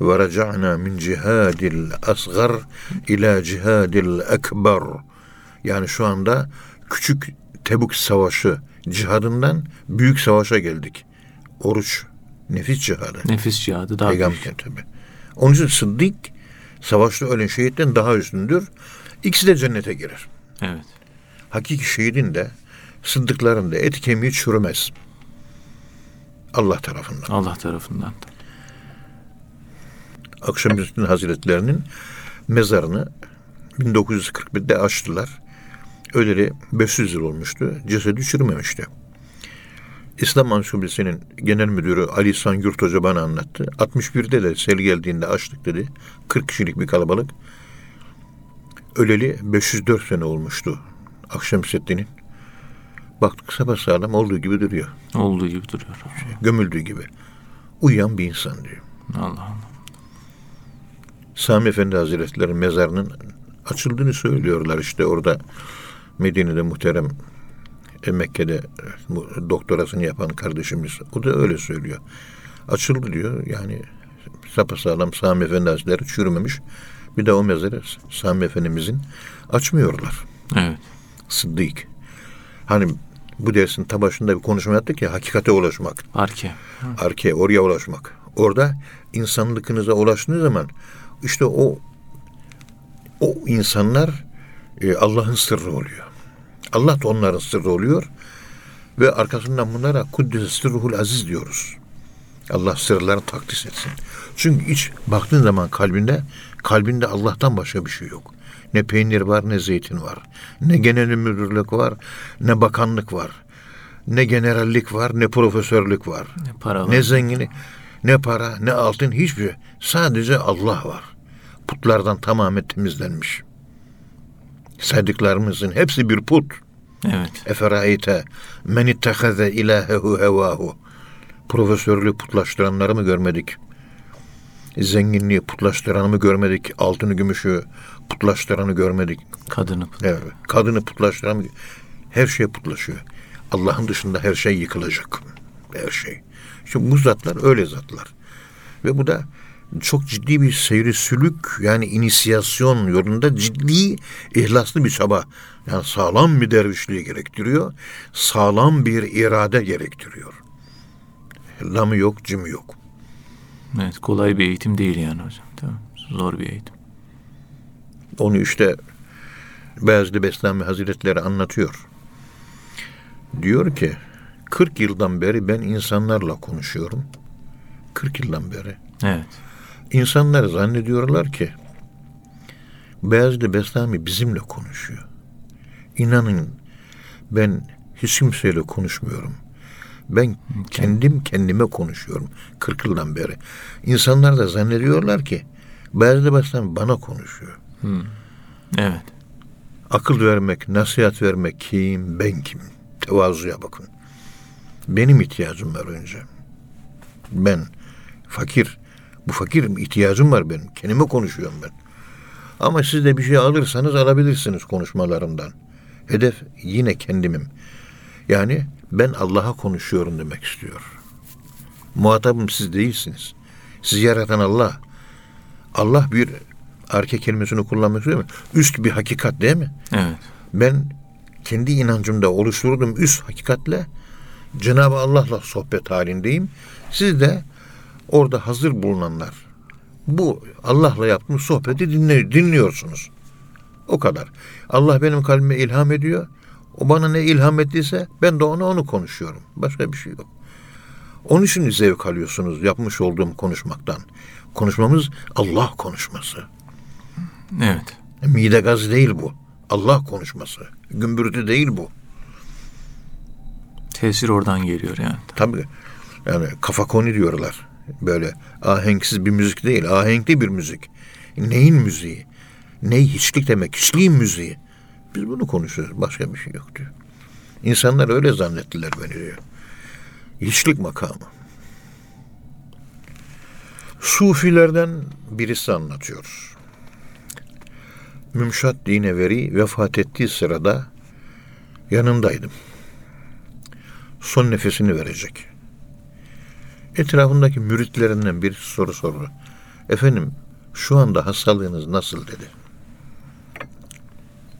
varaca'na min cihadil asgar ila cihadil ekber. Yani şu anda küçük Tebuk savaşı cihadından büyük savaşa geldik. Oruç nefis cihadı. Nefis cihadı daha Peygamber büyük. tabi. Onun için Sıddık savaşta ölen şehitten daha üstündür. İkisi de cennete girer. Evet. Hakiki şehidin de sıddıkların da et kemiği çürümez. Allah tarafından. Allah tarafından. Akşamüstü Hazretlerinin mezarını 1941'de açtılar. Öleli 500 yıl olmuştu. Cesedi çürümemişti. İslam Ansiklopedisi'nin genel müdürü Ali İhsan Yurt Hoca bana anlattı. 61'de de sel geldiğinde açtık dedi. 40 kişilik bir kalabalık. Öleli 504 sene olmuştu Akşemseddin'in. Baktık sapasağlam olduğu gibi duruyor. Olduğu gibi duruyor. Gömüldüğü gibi. Uyuyan bir insan diyor. Allah Allah. Sami Efendi Hazretleri'nin mezarının açıldığını söylüyorlar işte orada Medine'de muhterem e, Mekke'de doktorasını yapan kardeşimiz o da öyle söylüyor. Açıldı diyor yani sapasağlam Sami Efendi Hazretleri çürümemiş. Bir de o mezarı Sami Efendimizin açmıyorlar. Evet. Sıddık. Hani bu dersin ta başında bir konuşma yaptık ya hakikate ulaşmak. Arke. Arkaya oraya ulaşmak. Orada insanlıkınıza ulaştığınız zaman işte o o insanlar e, Allah'ın sırrı oluyor. Allah da onların sırrı oluyor. Ve arkasından bunlara Kuddüs Sırruhul Aziz diyoruz. Allah sırlarını takdis etsin. Çünkü iç baktığın zaman kalbinde kalbinde Allah'tan başka bir şey yok. Ne peynir var ne zeytin var. Ne genel müdürlük var ne bakanlık var. Ne generallik var ne profesörlük var. Ne para var. Ne zengini, ne para, ne altın hiçbir şey. Sadece Allah var. Putlardan tamamen temizlenmiş. Saydıklarımızın hepsi bir put. Evet. Eferaite men ittehaze ilahehu hevahu. Profesörlüğü putlaştıranları mı görmedik? Zenginliği putlaştıranı mı görmedik? Altını, gümüşü putlaştıranı görmedik. Kadını. Evet. Kadını putlaştıran? Her şey putlaşıyor. Allah'ın dışında her şey yıkılacak. Her şey. Şimdi bu zatlar öyle zatlar. Ve bu da çok ciddi bir seyri sülük yani inisiyasyon yolunda ciddi ihlaslı bir çaba. Yani sağlam bir dervişliği gerektiriyor. Sağlam bir irade gerektiriyor. Lamı yok, cimi yok. Evet. Kolay bir eğitim değil yani hocam. Değil mi? Zor bir eğitim. Onu işte Beyazlı Beslami Hazretleri anlatıyor. Diyor ki 40 yıldan beri ben insanlarla konuşuyorum. 40 yıldan beri. Evet. İnsanlar zannediyorlar ki Beyazlı Beslami bizimle konuşuyor. İnanın ben hiç kimseyle konuşmuyorum. Ben kendim kendime konuşuyorum 40 yıldan beri. İnsanlar da zannediyorlar ki Beyazlı Beslami bana konuşuyor. Evet. Akıl vermek, nasihat vermek kim, ben kim? Tevazuya bakın. Benim ihtiyacım var önce. Ben fakir. Bu fakir ihtiyacım var benim. Kendime konuşuyorum ben. Ama siz de bir şey alırsanız alabilirsiniz konuşmalarımdan. Hedef yine kendimim. Yani ben Allah'a konuşuyorum demek istiyor. Muhatabım siz değilsiniz. Sizi yaratan Allah. Allah bir arke kelimesini kullanmak istiyor mu? Üst bir hakikat değil mi? Evet. Ben kendi inancımda oluşturduğum üst hakikatle Cenab-ı Allah'la sohbet halindeyim. Siz de orada hazır bulunanlar bu Allah'la yaptığım sohbeti dinle, dinliyorsunuz. O kadar. Allah benim kalbime ilham ediyor. O bana ne ilham ettiyse ben de ona onu konuşuyorum. Başka bir şey yok. Onun için zevk alıyorsunuz yapmış olduğum konuşmaktan. Konuşmamız Allah konuşması. Evet. Mide gazı değil bu. Allah konuşması. Gümbürtü değil bu. Tesir oradan geliyor yani. Tabii yani kafa koni diyorlar. Böyle ahenksiz bir müzik değil, ahenkli bir müzik. Neyin müziği? Ney hiçlik demek, hiçliğin müziği. Biz bunu konuşuyoruz, başka bir şey yok diyor. İnsanlar öyle zannettiler beni diyor. Hiçlik makamı. Sufilerden birisi anlatıyor. Mümşat Dineveri vefat ettiği sırada yanındaydım. Son nefesini verecek. Etrafındaki müritlerinden bir soru sordu. Efendim şu anda hastalığınız nasıl dedi.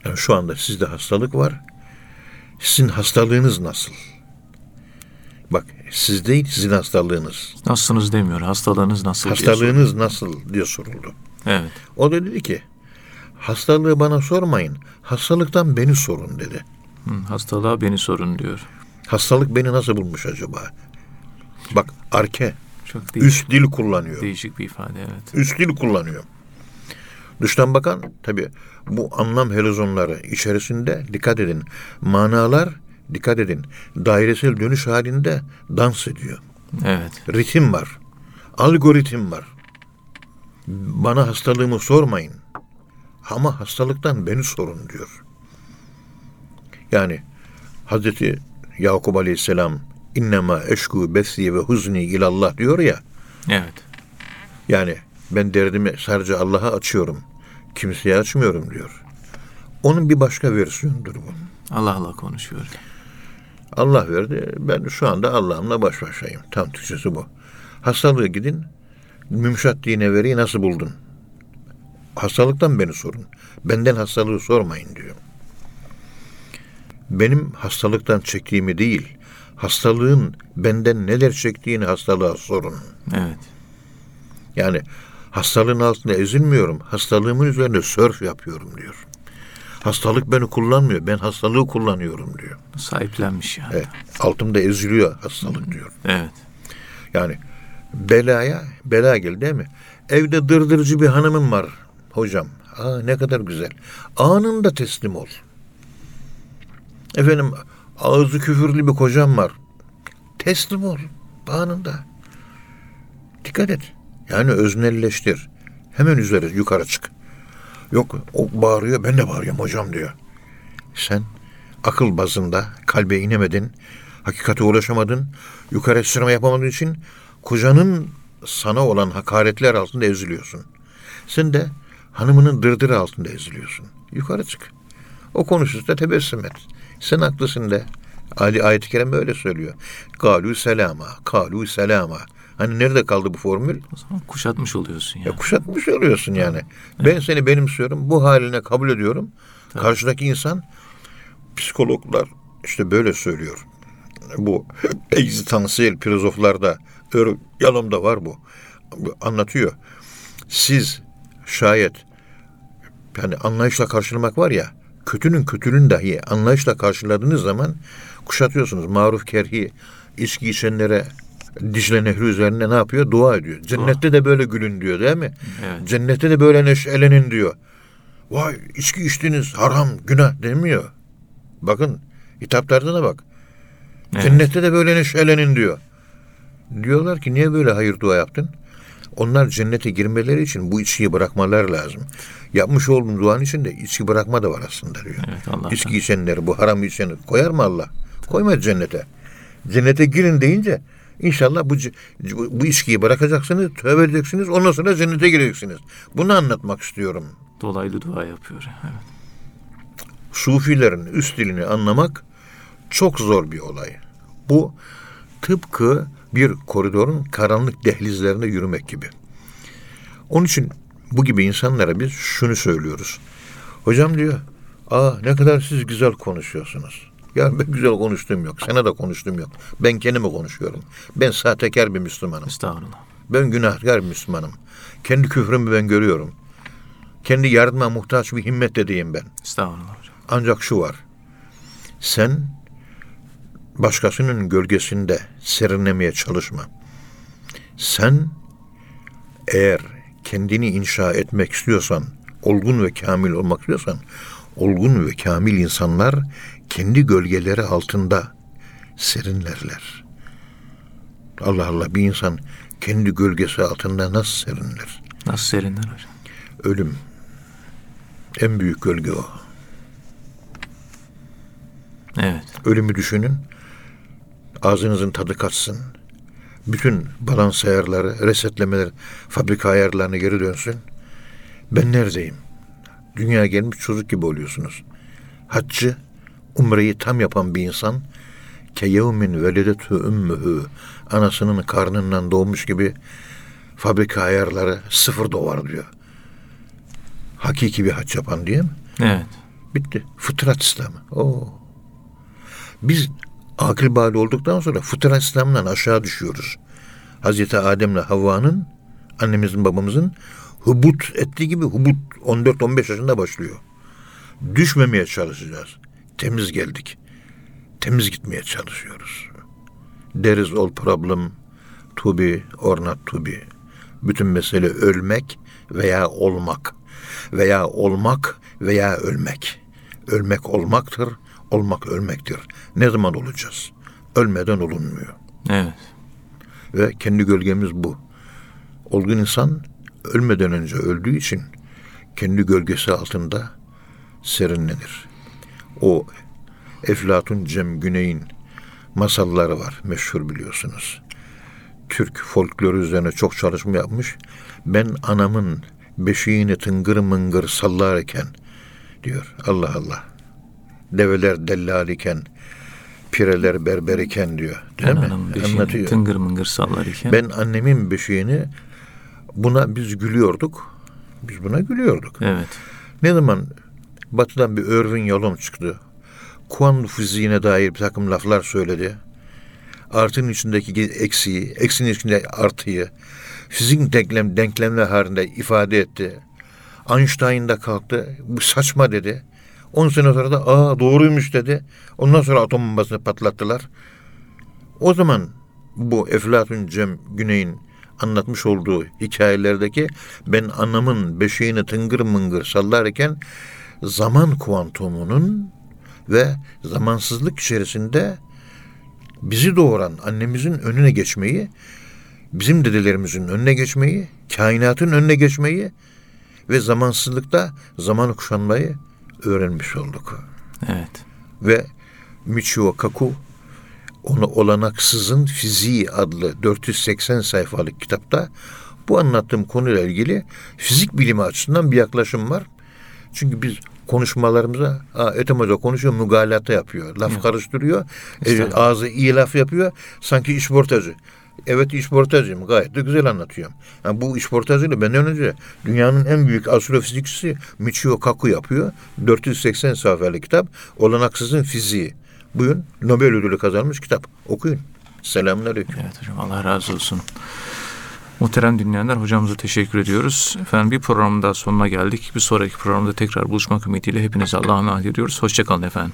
Yani şu anda sizde hastalık var. Sizin hastalığınız nasıl? Bak siz değil sizin hastalığınız. Nasılsınız demiyor. Hastalığınız nasıl? diye. Hastalığınız nasıl diye soruldu. Evet. O da dedi ki hastalığı bana sormayın. Hastalıktan beni sorun dedi. Hı, hastalığa beni sorun diyor. Hastalık beni nasıl bulmuş acaba? Bak arke Çok değişik, üst dil kullanıyor. değişik bir ifade evet. Üst dil kullanıyor. Dıştan bakan tabi bu anlam helizonları içerisinde dikkat edin. Manalar dikkat edin dairesel dönüş halinde dans ediyor. Evet. Ritim var. Algoritim var. Bana hastalığımı sormayın. Ama hastalıktan beni sorun diyor. Yani Hazreti Yakup Aleyhisselam innema eşku besi ve huzni ilallah diyor ya. Evet. Yani ben derdimi sadece Allah'a açıyorum. Kimseye açmıyorum diyor. Onun bir başka versiyonudur bu. Allah Allah konuşuyor. Allah verdi. Ben şu anda Allah'ımla baş başayım. Tam Türkçesi bu. Hastalığı gidin. Mümşat dine veriyi nasıl buldun? Hastalıktan beni sorun. Benden hastalığı sormayın diyor. Benim hastalıktan çektiğimi değil, hastalığın benden neler çektiğini hastalığa sorun. Evet. Yani hastalığın altında ezilmiyorum. Hastalığımın üzerinde sörf yapıyorum diyor. Hastalık beni kullanmıyor. Ben hastalığı kullanıyorum diyor. Sahiplenmiş yani. Evet. Altımda eziliyor hastalık diyor. Evet. Yani belaya bela geldi değil mi? Evde dırdırcı bir hanımım var hocam. Aa ne kadar güzel. Anında teslim ol. Efendim ağzı küfürlü bir kocam var. Teslim ol. Anında. Dikkat et. Yani öznelleştir. Hemen üzeri yukarı çık. Yok o bağırıyor ben de bağırıyorum hocam diyor. Sen akıl bazında kalbe inemedin. Hakikate ulaşamadın. Yukarı sırma yapamadığın için kocanın sana olan hakaretler altında eziliyorsun. Sen de hanımının dırdırı altında eziliyorsun. Yukarı çık. O konuşursa tebessüm et. Sen haklısın de. Ali ayet-i kerime öyle söylüyor. Galu selama, kalu selama. Hani nerede kaldı bu formül? O zaman kuşatmış oluyorsun Ya yani. kuşatmış oluyorsun yani. Ben seni benimsiyorum. Bu haline kabul ediyorum. Karşıdaki insan psikologlar işte böyle söylüyor. Bu egzistansiyel filozoflarda yanımda var bu. Bu Anlatıyor. Siz şayet yani anlayışla karşılamak var ya kötünün kötülüğünü dahi anlayışla karşıladığınız zaman kuşatıyorsunuz. Maruf kerhi içki içenlere Dicle Nehri üzerinde ne yapıyor? Dua ediyor. Cennette de böyle gülün diyor değil mi? Evet. Cennette de böyle neşelenin diyor. Vay içki içtiniz haram günah demiyor. Bakın hitaplarda da bak. Evet. Cennette de böyle neşelenin diyor. Diyorlar ki niye böyle hayır dua yaptın? Onlar cennete girmeleri için bu içkiyi bırakmalar lazım. Yapmış olduğum duanın içinde içki bırakma da var aslında diyor. Evet. İçki içenleri, bu haram içeni koyar mı Allah? Koymaz cennete. Cennete girin deyince inşallah bu, bu içkiyi bırakacaksınız, tövbe edeceksiniz, ondan sonra cennete gireceksiniz. Bunu anlatmak istiyorum. Dolaylı dua yapıyor. Evet. Sufilerin üst dilini anlamak çok zor bir olay. Bu tıpkı bir koridorun karanlık dehlizlerinde yürümek gibi. Onun için bu gibi insanlara biz şunu söylüyoruz. Hocam diyor, aa ne kadar siz güzel konuşuyorsunuz. Ya ben güzel konuştuğum yok, sana da konuştuğum yok. Ben kendime konuşuyorum. Ben sahtekar bir Müslümanım. Estağfurullah. Ben günahkar bir Müslümanım. Kendi küfrümü ben görüyorum. Kendi yardıma muhtaç bir himmet dedeyim ben. Estağfurullah hocam. Ancak şu var. Sen başkasının gölgesinde serinlemeye çalışma. Sen eğer kendini inşa etmek istiyorsan, olgun ve kamil olmak istiyorsan, olgun ve kamil insanlar kendi gölgeleri altında serinlerler. Allah Allah bir insan kendi gölgesi altında nasıl serinler? Nasıl serinler hocam? Ölüm. En büyük gölge o. Evet. Ölümü düşünün. Ağzınızın tadı kaçsın. Bütün balans ayarları, resetlemeler, fabrika ayarlarına geri dönsün. Ben neredeyim? Dünya gelmiş çocuk gibi oluyorsunuz. Haccı, umreyi tam yapan bir insan keyevmin veledetü ümmühü anasının karnından doğmuş gibi fabrika ayarları sıfır doğar diyor. Hakiki bir hac yapan diye mi? Evet. Bitti. Fıtrat İslamı. Oo. Biz akıl bali olduktan sonra fıtrat İslam'dan aşağı düşüyoruz. Hazreti Adem'le Havva'nın annemizin babamızın hubut ettiği gibi hubut 14-15 yaşında başlıyor. Düşmemeye çalışacağız. Temiz geldik. Temiz gitmeye çalışıyoruz. There is all problem to be or not to be. Bütün mesele ölmek veya olmak. Veya olmak veya ölmek. Ölmek olmaktır, olmak ölmektir. Ne zaman olacağız? Ölmeden olunmuyor. Evet. Ve kendi gölgemiz bu. Olgun insan ölmeden önce öldüğü için kendi gölgesi altında serinlenir. O Eflatun Cem Güney'in masalları var meşhur biliyorsunuz. Türk folkloru üzerine çok çalışma yapmış. Ben anamın beşiğini tıngır mıngır sallarken diyor. Allah Allah. Develer dellal iken, pireler berber iken diyor. Değil Ben mi? beşiğini Anlatıyor. tıngır mıngır sallar iken. Ben annemin beşiğini buna biz gülüyorduk. Biz buna gülüyorduk. Evet. Ne zaman batıdan bir Irving Yalom çıktı. Kuantum fiziğine dair bir takım laflar söyledi. Artının içindeki eksiği, eksinin içinde artıyı, fizik denklem, denklemler halinde ifade etti. Einstein da kalktı, bu saçma dedi. 10 sene sonra da aa doğruymuş dedi. Ondan sonra atom bombasını patlattılar. O zaman bu Eflatun Cem Güney'in anlatmış olduğu hikayelerdeki ben anamın beşiğini tıngır mıngır sallarken zaman kuantumunun ve zamansızlık içerisinde bizi doğuran annemizin önüne geçmeyi, bizim dedelerimizin önüne geçmeyi, kainatın önüne geçmeyi ve zamansızlıkta zamanı kuşanmayı öğrenmiş olduk. Evet. Ve Michio Kaku onu olanaksızın fiziği adlı 480 sayfalık kitapta bu anlattığım konuyla ilgili fizik bilimi açısından bir yaklaşım var. Çünkü biz konuşmalarımıza Aa, Ethem Hoca konuşuyor mügalata yapıyor. Laf karıştırıyor. E, ağzı iyi laf yapıyor. Sanki işportacı. Evet işportacıyım. Gayet de güzel anlatıyorum. Yani bu işportacıyla benden önce dünyanın en büyük astrofizikçisi Michio Kaku yapıyor. 480 sayfalık kitap. Olanaksızın fiziği. Bugün Nobel ödülü kazanmış kitap. Okuyun. Selamünaleyküm. Evet hocam Allah razı olsun. Muhterem dinleyenler hocamıza teşekkür ediyoruz. Efendim bir programın daha sonuna geldik. Bir sonraki programda tekrar buluşmak ümidiyle hepinize Allah'a emanet ediyoruz. Hoşçakalın efendim.